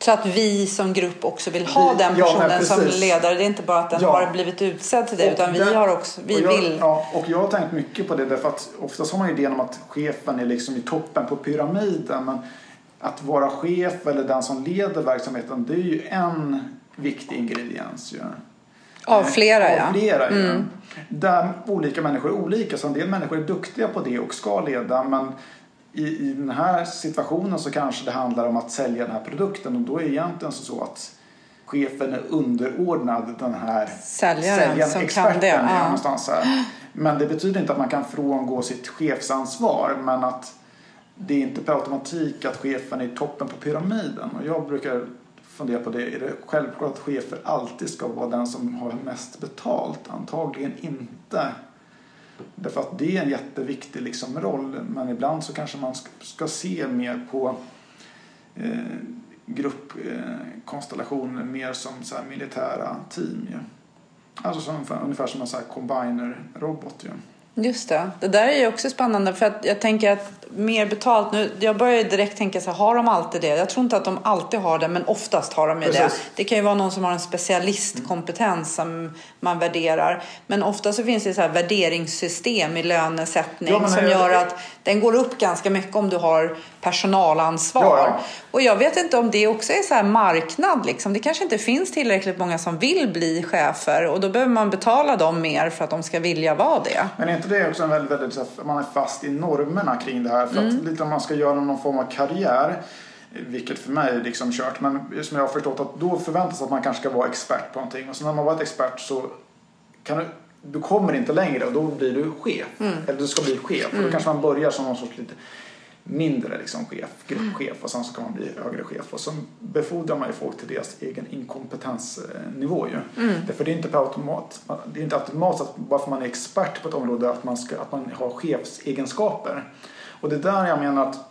Så att vi som grupp också vill ha Vi- den ja, personen som precis. ledare. Det är inte bara att den Ja. har blivit utsedd till det Och utan vi den- har också, vi jag, vill. Ja, och jag har tänkt mycket på det därför att oftast har man idén om att chefen är liksom i toppen på pyramiden. Men att vara chef eller den som leder verksamheten det är ju en viktig ingrediens. Ju. Av flera Av ja. flera, ja. Där olika människor är olika. Så en del människor är duktiga på det och ska leda. Men i, i den här situationen så kanske det handlar om att sälja den här produkten. Och då är det egentligen så, att chefen är underordnad den här Säljaren som kan experten det, är ja. någonstans här. Men det betyder inte att man kan frångå sitt chefsansvar. Men att det är inte per automatik att chefen är toppen på pyramiden. Och jag brukar fundera på det. Är det självklart att chefer alltid ska vara den som har mest betalt? Antagligen inte. Därför att det är en jätteviktig liksom, roll. Men ibland så kanske man ska, se mer på eh, gruppkonstellationer mer som så här, militära team. Ju. Alltså som, ungefär som en combiner-robot. Ju. Just det. Det där är ju också spännande för att jag tänker att mer betalt nu. Jag börjar ju direkt tänka så här, har de alltid det? Jag tror inte att de alltid har det, men oftast har de ju det. Precis. Det kan ju vara någon som har en specialistkompetens som man värderar. Men ofta så finns det så här värderingssystem i lönesättning Ja, som gör att den går upp ganska mycket om du har personalansvar. Ja, ja. Och jag vet inte om det också är så här marknad liksom. Det kanske inte finns tillräckligt många som vill bli chefer och då behöver man betala dem mer för att de ska vilja vara det. Men är inte det också en väldigt, väldigt så här, man är fast i normerna kring det här. För att lite om man ska göra någon form av karriär, vilket för mig är liksom kört. Men som jag har förstått att då förväntas att man kanske ska vara expert på någonting. Och så när man varit expert så kan du, du kommer inte längre och då blir du chef. Eller du ska bli chef. Och då kanske man börjar som någon sorts lite mindre liksom chef, gruppchef och sen så kan man bli högre chef. Och så befordrar man ju folk till deras egen inkompetensnivå ju. Därför det är inte per automat, det är inte automatiskt att bara för man är expert på ett område att man, ska, att man har chefsegenskaper. Och det är där jag menar att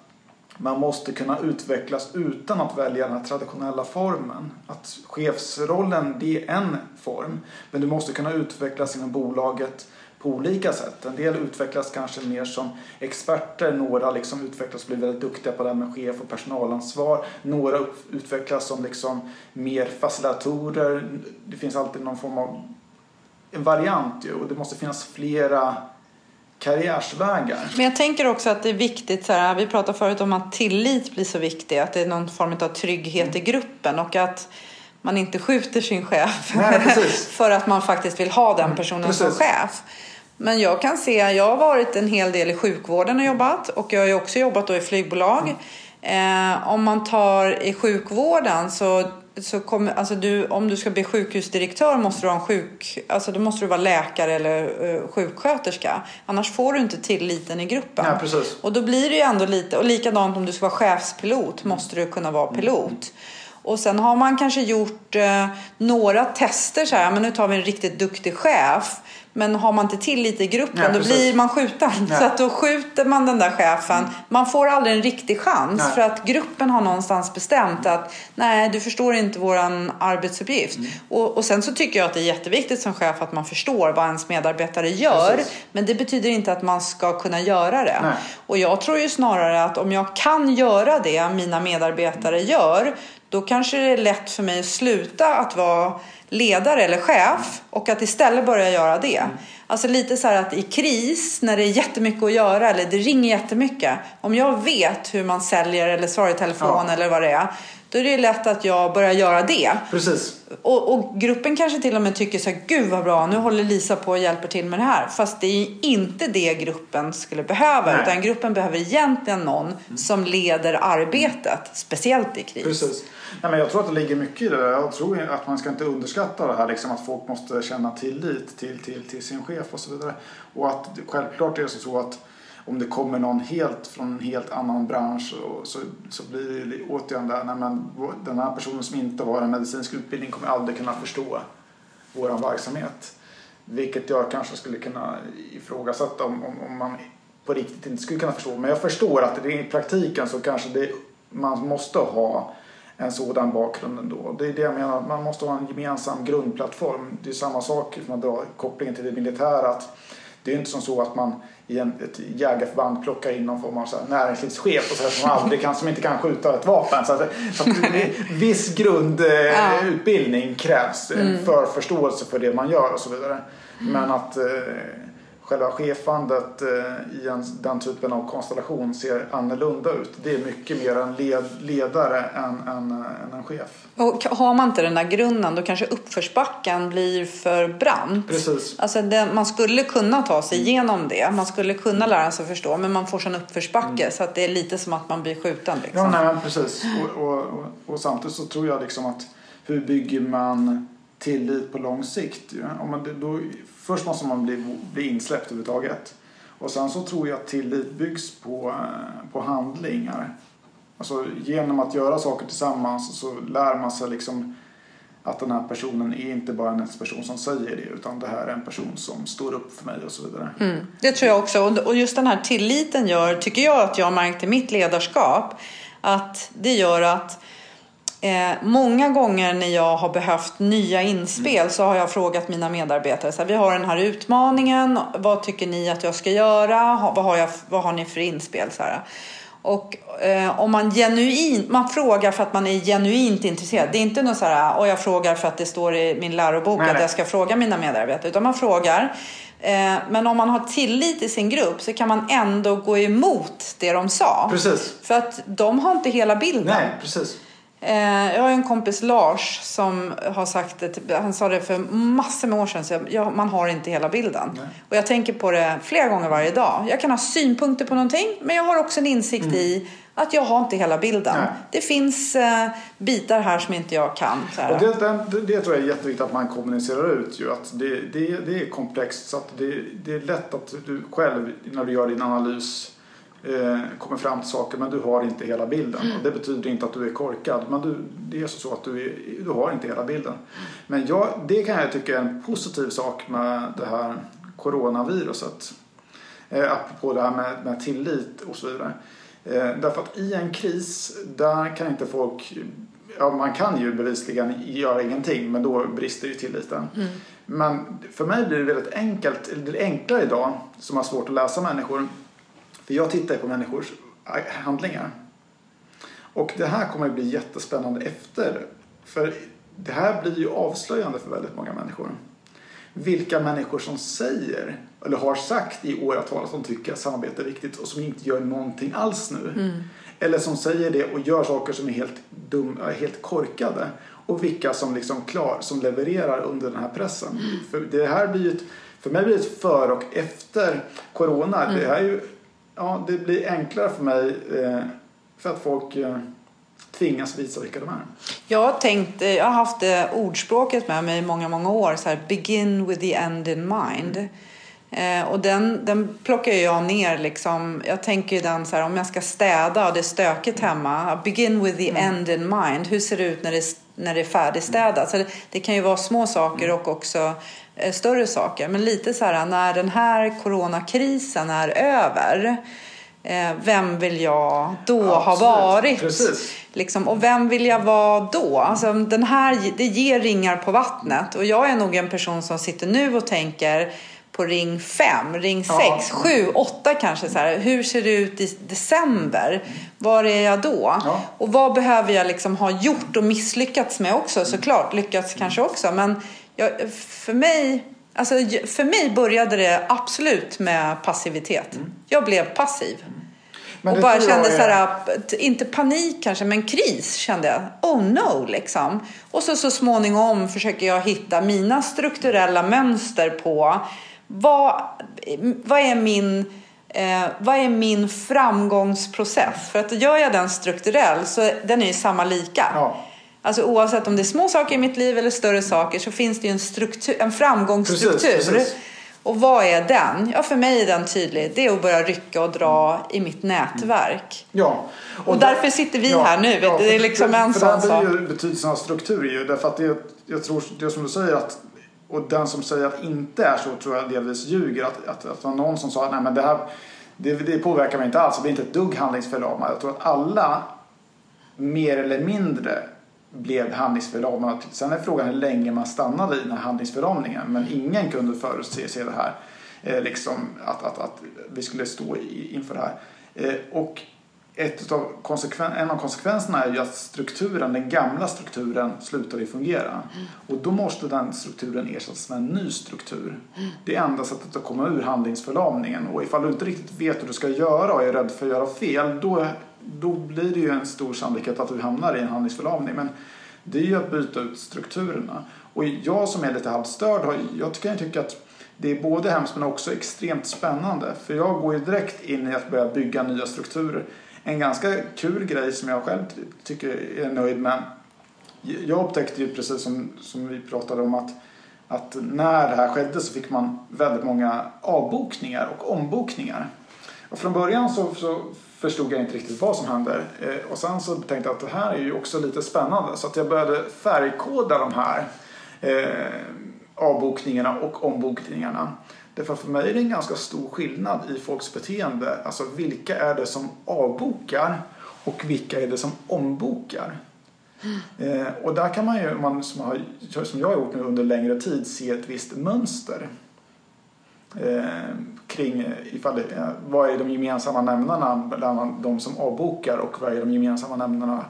man måste kunna utvecklas utan att välja den traditionella formen. Att chefsrollen, det är en form. Men du måste kunna utvecklas inom bolaget på olika sätt. En del utvecklas kanske mer som experter, några liksom utvecklas och blir väldigt duktiga på det här med chef och personalansvar. Några utvecklas som liksom mer facilitatorer. Det finns alltid någon form av en variant ju och det måste finnas flera karriärsvägar. Men jag tänker också att det är viktigt, så här, vi pratade förut om att tillit blir så viktigt, att det är någon form av trygghet mm. i gruppen och att man inte skjuter sin chef Nej, för att man faktiskt vill ha den mm, personen mm, som chef. Men jag kan se, jag har varit en hel del i sjukvården och jobbat och jag har också jobbat då i flygbolag. Mm. Eh, om man tar i sjukvården så så kommer, alltså du, om du ska bli sjukhusdirektör måste du, ha en sjuk, alltså då måste du vara läkare eller uh, sjuksköterska. Annars får du inte tilliten i gruppen. Ja, precis. Och då blir det ju ändå lite, och likadant om du ska vara chefspilot måste du kunna vara pilot. Mm. Och sen har man kanske gjort uh, några tester så här, men nu tar vi en riktigt duktig chef. Men har man inte tillit i gruppen ja, då blir man skjuten. Ja. Så att då skjuter man den där chefen. Mm. Man får aldrig en riktig chans nej. för att gruppen har någonstans bestämt att nej, du förstår inte våran arbetsuppgift. Mm. Och, och sen så tycker jag att det är jätteviktigt som chef att man förstår vad ens medarbetare gör. Precis. Men det betyder inte att man ska kunna göra det. Nej. Och jag tror ju snarare att om jag kan göra det mina medarbetare gör då kanske det är lätt för mig att sluta att vara ledare eller chef och att istället börja göra det. Mm. Alltså lite så här att i kris när det är jättemycket att göra eller det ringer jättemycket. Om jag vet hur man säljer eller svarar i telefon ja. eller vad det är. Då är det lätt att jag börjar göra det. Precis. Och, och, gruppen kanske till och med tycker så här, gud vad bra, nu håller Lisa på och hjälper till med det här. Fast det är inte det gruppen skulle behöva. Nej. Utan gruppen behöver egentligen någon mm. som leder arbetet, speciellt i kris. Precis. Nej, men jag tror att det ligger mycket i det där. Jag tror att man ska inte underskatta det här liksom, att folk måste känna tillit till, till, till sin chef och så vidare. Och att självklart är det så att om det kommer någon helt från en helt annan bransch och så, så blir det återigen där, nej, men den här personen som inte har en medicinsk utbildning kommer aldrig kunna förstå vår verksamhet. Vilket jag kanske skulle kunna ifrågasätta om, om, om man på riktigt inte skulle kunna förstå. Men jag förstår att det, i praktiken så kanske det, man måste ha en sådan bakgrund ändå. Det är det jag menar, man måste ha en gemensam grundplattform. Det är samma sak om man drar kopplingen till det militära. Att det är inte som så att man ett jägarförband plockar in någon form av så här näringslivschef och så här, som, aldrig kan, som inte kan skjuta ett vapen. Så, att, så viss grundutbildning krävs mm. för förståelse för det man gör och så vidare. Men att eh, själva chefandet eh, i en, den typen av konstellation ser annorlunda ut. Det är mycket mer en led, ledare än, än, än, en chef. Och har man inte den där grunden då kanske uppförsbacken blir för brant. Precis. Alltså det, man skulle kunna ta sig igenom det. Man skulle kunna lära sig förstå men man får sån uppförsbacke mm. så att det är lite som att man blir skjuten. Liksom. Ja, nej, precis. Och, och, och, och samtidigt så tror jag liksom att hur bygger man tillit på lång sikt? Ja? Om man, då, först måste man bli, bli insläppt överhuvudtaget. Och sen så tror jag att tillit byggs på, eh, på handlingar. Alltså genom att göra saker tillsammans så lär man sig liksom att den här personen är inte bara en person som säger det utan det här är en person som står upp för mig och så vidare. Mm, det tror jag också och just den här tilliten gör, tycker jag att jag har märkt i mitt ledarskap att det gör att Eh, många gånger när jag har behövt nya inspel mm. så har jag frågat mina medarbetare så här, vi har den här utmaningen, vad tycker ni att jag ska göra, vad har, jag, vad har ni för inspel? Så här. Och eh, om man genuint, man frågar för att man är genuint intresserad. Det är inte något så här, och jag frågar för att det står i min lärobok nej, att jag ska fråga mina medarbetare. Utan man frågar. Eh, men om man har tillit i sin grupp så kan man ändå gå emot det de sa. Precis. För att de har inte hela bilden. Nej, precis. Eh, jag har en kompis Lars som har sagt det, han sa det för massor med år sedan, så jag, man har inte hela bilden. Nej. Och jag tänker på det flera gånger varje dag. Jag kan ha synpunkter på någonting, men jag har också en insikt mm. i att jag har inte hela bilden. Nej. Det finns eh, bitar här som inte jag kan. Och det, det, det, tror jag är jätteviktigt att man kommunicerar ut. Ju, att det, det, det är komplext så att det, det är lätt att du själv när du gör din analys eh, kommer fram till saker men du har inte hela bilden. Mm. Och det betyder inte att du är korkad men du, det är så att du, är, du har inte hela bilden. Men jag, det kan jag tycka är en positiv sak med det här coronaviruset. Eh, apropå det här med, med tillit och så vidare. Eh, därför att i en kris, där kan inte folk Ja, man kan ju bevisligen göra ingenting men då brister ju tilliten. Mm. Men för mig blir det väldigt enkelt, det är enklare idag som har svårt att läsa människor. För jag tittar på människors handlingar. Och det här kommer att bli jättespännande efter. För det här blir ju avslöjande för väldigt många människor. Vilka människor som säger, eller har sagt i åratal att de tycker att samarbete är viktigt och som inte gör någonting alls nu. Mm. Eller som säger det och gör saker som är helt, dum, helt korkade. Och vilka som liksom klar, som levererar under den här pressen. Mm. För det här blir ett, för mig blir det ett före och efter Corona. Mm. Det, här är ju, ja, det blir enklare för mig eh, för att folk eh, tvingas visa vilka de är. Jag har, tänkt, jag har haft det ordspråket med mig i många, många år. Så här, begin with the end in mind. Eh, och den, den plockar jag ner liksom. Jag tänker den så här, om jag ska städa och det är stökigt hemma. Begin with the mm. end in mind. Hur ser det ut när det, när det är färdigstädat? Så det, det kan ju vara små saker och också eh, större saker. Men lite så här, när den här coronakrisen är över Eh, vem vill jag då ja, ha varit? Precis. Liksom, och vem vill jag vara då? Alltså, den här, det ger ringar på vattnet. Och jag är nog en person som sitter nu och tänker på ring 5, ring 6, ja. 7, 8 kanske. Så här. Hur ser det ut i december? Var är jag då? Ja. Och vad behöver jag liksom ha gjort och misslyckats med också såklart. Lyckats kanske också. Men jag, för mig Alltså, för mig började det absolut med passivitet. Mm. Jag blev passiv. Mm. och bara kände så här, inte panik kanske, men kris kände jag. Oh no, liksom. Och så, så småningom försöker jag hitta mina strukturella mönster på vad, vad är min eh, vad är min framgångsprocess? För att gör jag den strukturell så den är ju samma lika. Ja. Alltså oavsett om det är små saker i mitt liv eller större saker så finns det ju en, struktur, en framgångsstruktur. Precis, precis. Och vad är den? Ja, för mig är den tydlig. Det är att börja rycka och dra i mitt nätverk. Ja. Och, och därför sitter vi ja, här nu. Ja, det är liksom för, en för sån sak. Betydelsen av struktur är ju därför att det, jag tror, det som du säger att och den som säger att det inte är så tror jag delvis ljuger. Att, att, att det var någon som sa att nej men det här det, det påverkar mig inte alls. Jag blir inte ett dugg handlingsförlamad. Jag tror att alla mer eller mindre blev handlingsförlamad. Sen är frågan hur länge man stannade i den här handlingsförlamningen. Men ingen kunde förutse se det här. Eh, liksom att, att, att vi skulle stå i, inför det här. Eh, och ett av konsekven, en av konsekvenserna är ju att strukturen, den gamla strukturen slutade fungera. Mm. Och då måste den strukturen ersättas med en ny struktur. Mm. Det är enda sättet att komma ur handlingsförlamningen. Och ifall du inte riktigt vet hur du ska göra och är rädd för att göra fel, då då blir det ju en stor sannolikhet att vi hamnar i en handlingsförlamning. Men det är ju att byta ut strukturerna. Och jag som är lite halvt störd, jag kan tycka att det är både hemskt men också extremt spännande. För jag går ju direkt in i att börja bygga nya strukturer. En ganska kul grej som jag själv tycker är nöjd med. Jag upptäckte ju precis som, som vi pratade om att, att när det här skedde så fick man väldigt många avbokningar och ombokningar. Och från början så, så förstod jag inte riktigt vad som hände. Eh, och sen så tänkte jag att det här är ju också lite spännande. Så att jag började färgkoda de här eh, avbokningarna och ombokningarna. Därför för mig är det en ganska stor skillnad i folks beteende. Alltså vilka är det som avbokar och vilka är det som ombokar? Mm. Eh, och där kan man ju, man, som, har, som jag har gjort nu under längre tid, se ett visst mönster. Eh, kring ifall, eh, vad är de gemensamma nämnarna mellan de som avbokar och vad är de gemensamma nämnarna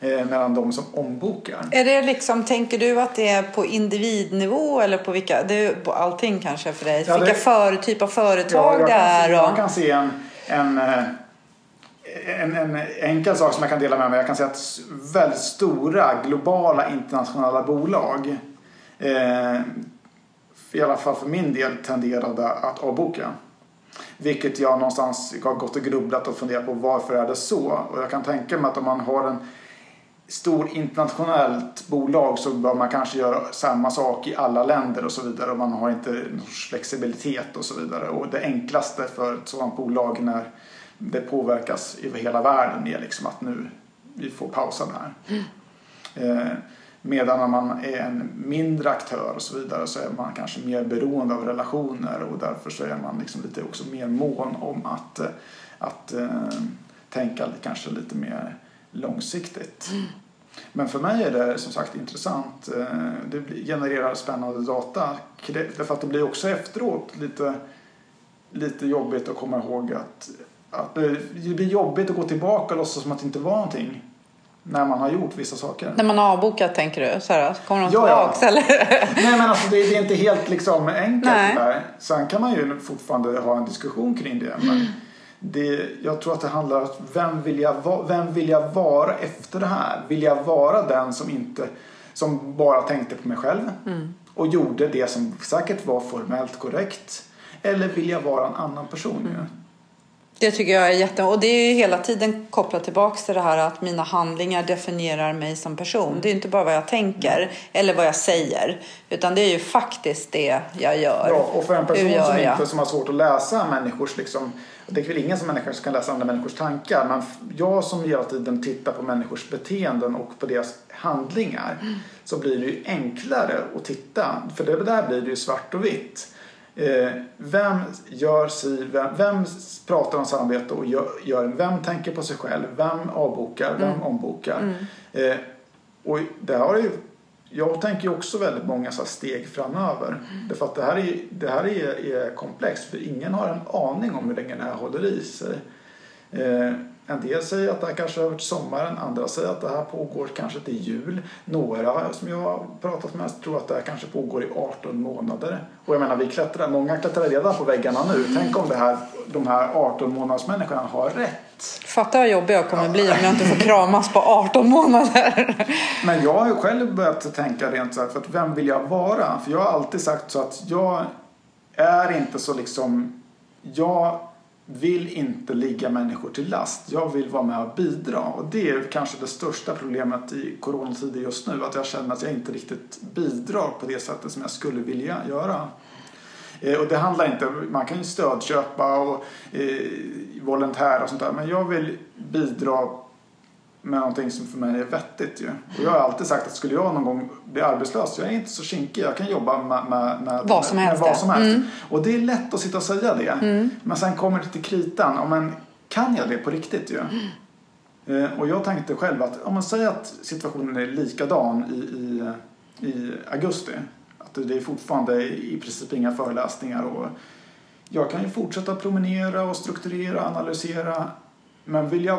eh, mellan de som ombokar. Är det liksom, tänker du att det är på individnivå eller på vilka, det är på allting kanske för dig? Ja, det, vilka för, typ av företag ja, det är? Se, jag kan se en, en, en, en, enkel sak som jag kan dela med mig. Jag kan säga att väldigt stora globala internationella bolag eh, i alla fall för min del tenderade att avboka. Vilket jag någonstans har gått och grubblat och funderat på varför är det så? Och jag kan tänka mig att om man har en stor internationellt bolag så bör man kanske göra samma sak i alla länder och så vidare och man har inte någon flexibilitet och så vidare. Och det enklaste för ett sådant bolag när det påverkas över hela världen är liksom att nu vi får pausa det här. Mm. Eh, Medan när man är en mindre aktör och så vidare så är man kanske mer beroende av relationer och därför så är man liksom lite också mer mån om att, att uh, tänka kanske lite mer långsiktigt. Mm. Men för mig är det som sagt intressant. Eh, det genererar spännande data. Därför att det blir också efteråt lite, lite jobbigt att komma ihåg att, att det blir jobbigt att gå tillbaka och låtsas som att det inte var någonting. När man har gjort vissa saker. När man har avbokat tänker du? Så här, kommer de tillbaka ja. eller? Nej men alltså det, det, är inte helt liksom enkelt Nej. där. Sen kan man ju fortfarande ha en diskussion kring det. Men mm. det, jag tror att det handlar om vem vill, jag, vem vill jag vara efter det här? Vill jag vara den som inte som bara tänkte på mig själv mm. och gjorde det som säkert var formellt korrekt? Eller vill jag vara en annan person? Mm. Det tycker jag är jätte... Och det är ju hela tiden kopplat tillbaka till det här att mina handlingar definierar mig som person. Det är inte bara vad jag tänker eller vad jag säger. Utan det är ju faktiskt det jag gör. Ja, och för en person som, inte, som har svårt att läsa människors liksom... Det är väl ingen som människa som kan läsa andra människors tankar. Men jag som hela tiden tittar på människors beteenden och på deras handlingar. Mm. Så blir det ju enklare att titta. För det där blir det ju svart och vitt. Eh, vem gör si, vem, vem pratar om samarbete och gör, gör Vem tänker på sig själv? Vem avbokar? Vem mm. ombokar? Mm. Eh, och det har ju, jag tänker också väldigt många så steg framöver. Mm. Därför att det här, är, det här är, är komplext för ingen har en aning om hur länge det här håller i sig. Eh, en del säger att det här kanske över till sommaren, andra säger att det här pågår kanske till jul. Några som jag har pratat med tror att det här kanske pågår i 18 månader. Och jag menar, vi klättrar, många klättrar redan på väggarna nu. Tänk om det här, de här 18 månadersmänniskorna har rätt. Fatta vad jobbig jag kommer ja. bli om jag inte får kramas på 18 månader. Men jag har ju själv börjat tänka rent så här, för att vem vill jag vara? För jag har alltid sagt så att jag är inte så liksom, jag vill inte ligga människor till last. Jag vill vara med och bidra. Och det är kanske det största problemet i coronatider just nu. Att jag känner att jag inte riktigt bidrar på det sättet som jag skulle vilja göra. Eh, och det handlar inte, man kan ju stödköpa och eh, volontära och sånt där. Men jag vill bidra med någonting som för mig är vettigt ju. Och jag har alltid sagt att skulle jag någon gång bli arbetslös, jag är inte så kinkig, jag kan jobba med, med, med vad som helst. Vad som helst. Mm. Och det är lätt att sitta och säga det. Mm. Men sen kommer det till kritan, ja, men kan jag det på riktigt ju? Mm. Eh, och jag tänkte själv att om man säger att situationen är likadan i, i, i augusti, att det är fortfarande i princip inga föreläsningar och jag kan ju fortsätta promenera och strukturera, analysera men vill jag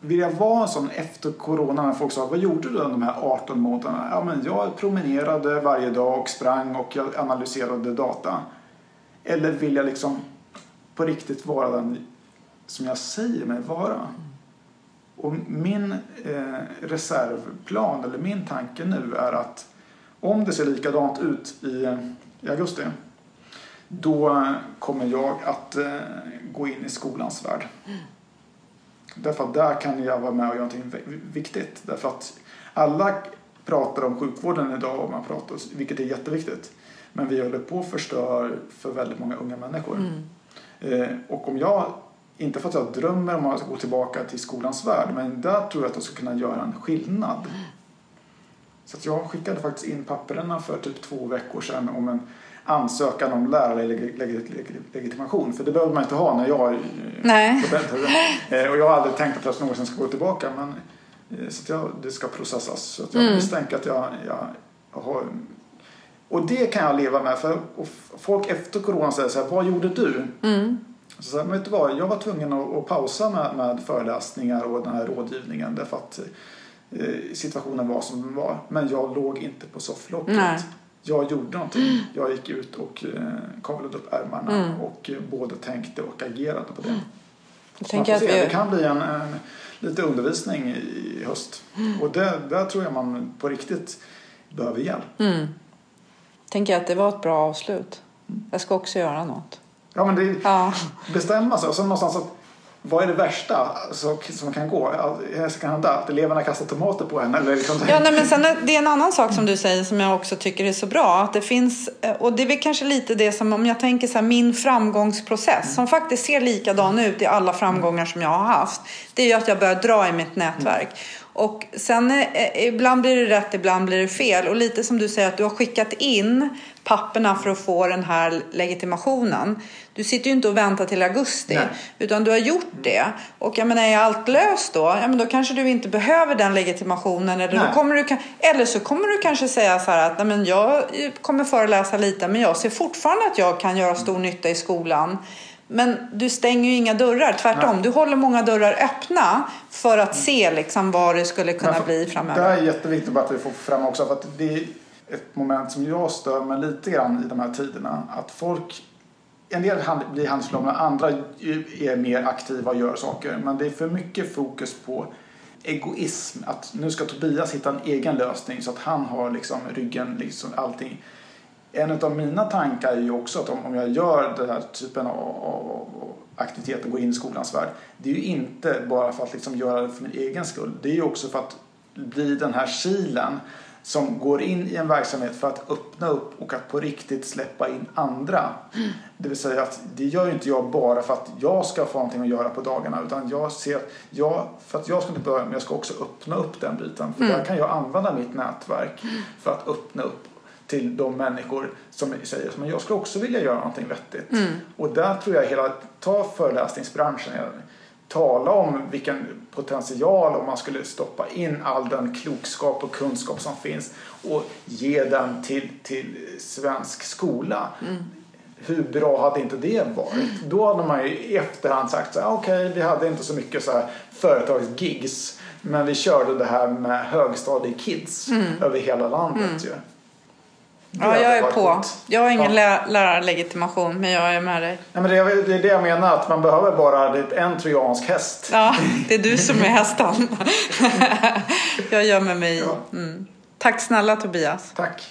vill jag vara en sån efter corona när folk sa vad gjorde du under de här 18 månaderna? Ja, men jag promenerade varje dag och sprang och jag analyserade data. Eller vill jag liksom på riktigt vara den som jag säger mig vara? Och min eh, reservplan eller min tanke nu är att om det ser likadant ut i, i augusti då kommer jag att eh, gå in i skolans värld. Därför att där kan jag vara med och göra någonting viktigt. Därför att alla pratar om sjukvården idag, och man pratar, vilket är jätteviktigt. Men vi håller på att förstör för väldigt många unga människor. Mm. Eh, och om jag, inte för att jag drömmer om att gå tillbaka till skolans värld, men där tror jag att jag ska kunna göra en skillnad. Mm. Så att jag skickade faktiskt in papperna för typ två veckor sedan om en ansökan om lärarlegitimation. För det behöver man inte ha när jag Nej. Eh, och jag har aldrig tänkt att jag någonsin ska gå tillbaka. Men, eh, så jag, det ska processas. Så jag mm. misstänker att jag, jag, jag har... Och det kan jag leva med. För folk efter corona säger så här, vad gjorde du? Mm. Så, så vet du vad, jag var tvungen att, att pausa med, med föreläsningar och den här rådgivningen. Därför att eh, situationen var som den var. Men jag låg inte på sofflocket jag gjorde någonting. Jag gick ut och eh, kavlade upp ärmarna mm. och eh, både tänkte och agerade på det. Mm. Jag att vi... Det kan bli en, en, lite undervisning i höst. Mm. Och det, där tror jag man på riktigt behöver hjälp. Mm. Tänker att det var ett bra avslut. Mm. Jag ska också göra något. Ja men det ja. bestämma sig och sen någonstans att vad är det värsta alltså, som kan gå? Alltså, som kan hända? Att eleverna kastar tomater på en? Eller liksom... ja, nej, men sen, det är en annan sak som du säger som jag också tycker är så bra. Att det finns, eh, och det är väl kanske lite det som, om jag tänker så här, min framgångsprocess mm. som faktiskt ser likadan ut i alla framgångar som jag har haft. Det är ju att jag börjar dra i mitt nätverk. Och sen eh, ibland blir det rätt, ibland blir det fel. Och lite som du säger att du har skickat in papperna för att få den här legitimationen. Du sitter ju inte och väntar till augusti, Nej. utan du har gjort det. Och jag menar, är allt löst då? Ja, men då kanske du inte behöver den legitimationen. Eller, då kommer du, eller så kommer du kanske säga så här att Nej, men jag kommer föreläsa lite, men jag ser fortfarande att jag kan göra stor nytta i skolan. Men du stänger ju inga dörrar, tvärtom. Nej. Du håller många dörrar öppna för att se liksom vad det skulle kunna för- bli Det framöver. här är jätteviktigt att vi får fram också. För att det är ett moment som jag stör mig lite grann i de här tiderna. Att folk, en del blir handlingsförlamade, andra är mer aktiva och gör saker. Men det är för mycket fokus på egoism. Att nu ska Tobias hitta en egen lösning så att han har liksom ryggen, liksom allting. En av mina tankar är ju också att om, jag gör den här typen av, av, aktivitet och går in i skolans värld. Det är ju inte bara för att liksom göra det för min egen skull. Det är ju också för att bli den här kilen som går in i en verksamhet för att öppna upp och att på riktigt släppa in andra. Det vill säga att det gör ju inte jag bara för att jag ska få någonting att göra på dagarna utan jag ser att jag, för att jag ska inte börja men jag ska också öppna upp den biten. För där kan jag använda mitt nätverk för att öppna upp till de människor som säger att jag skulle också vilja göra någonting vettigt. Och där tror jag hela, ta föreläsningsbranschen, tala om vilken potential om man skulle stoppa in all den klokskap och kunskap som finns och ge den till, till svensk skola. Hur bra hade inte det varit? Då hade man ju i efterhand sagt så här, okej vi hade inte så mycket så här företagsgigs men vi körde det här med högstadiekids över hela landet ju. Ja, jag är på. coolt. Jag har ingen Ja. lä- lärarlegitimation, men jag är med dig. Nej, men det, är, det är det jag menar, att man behöver bara det en trojansk häst. Ja, det är du som är hästen. jag gömmer mig. Ja. Mm. Tack snälla Tobias. Tack.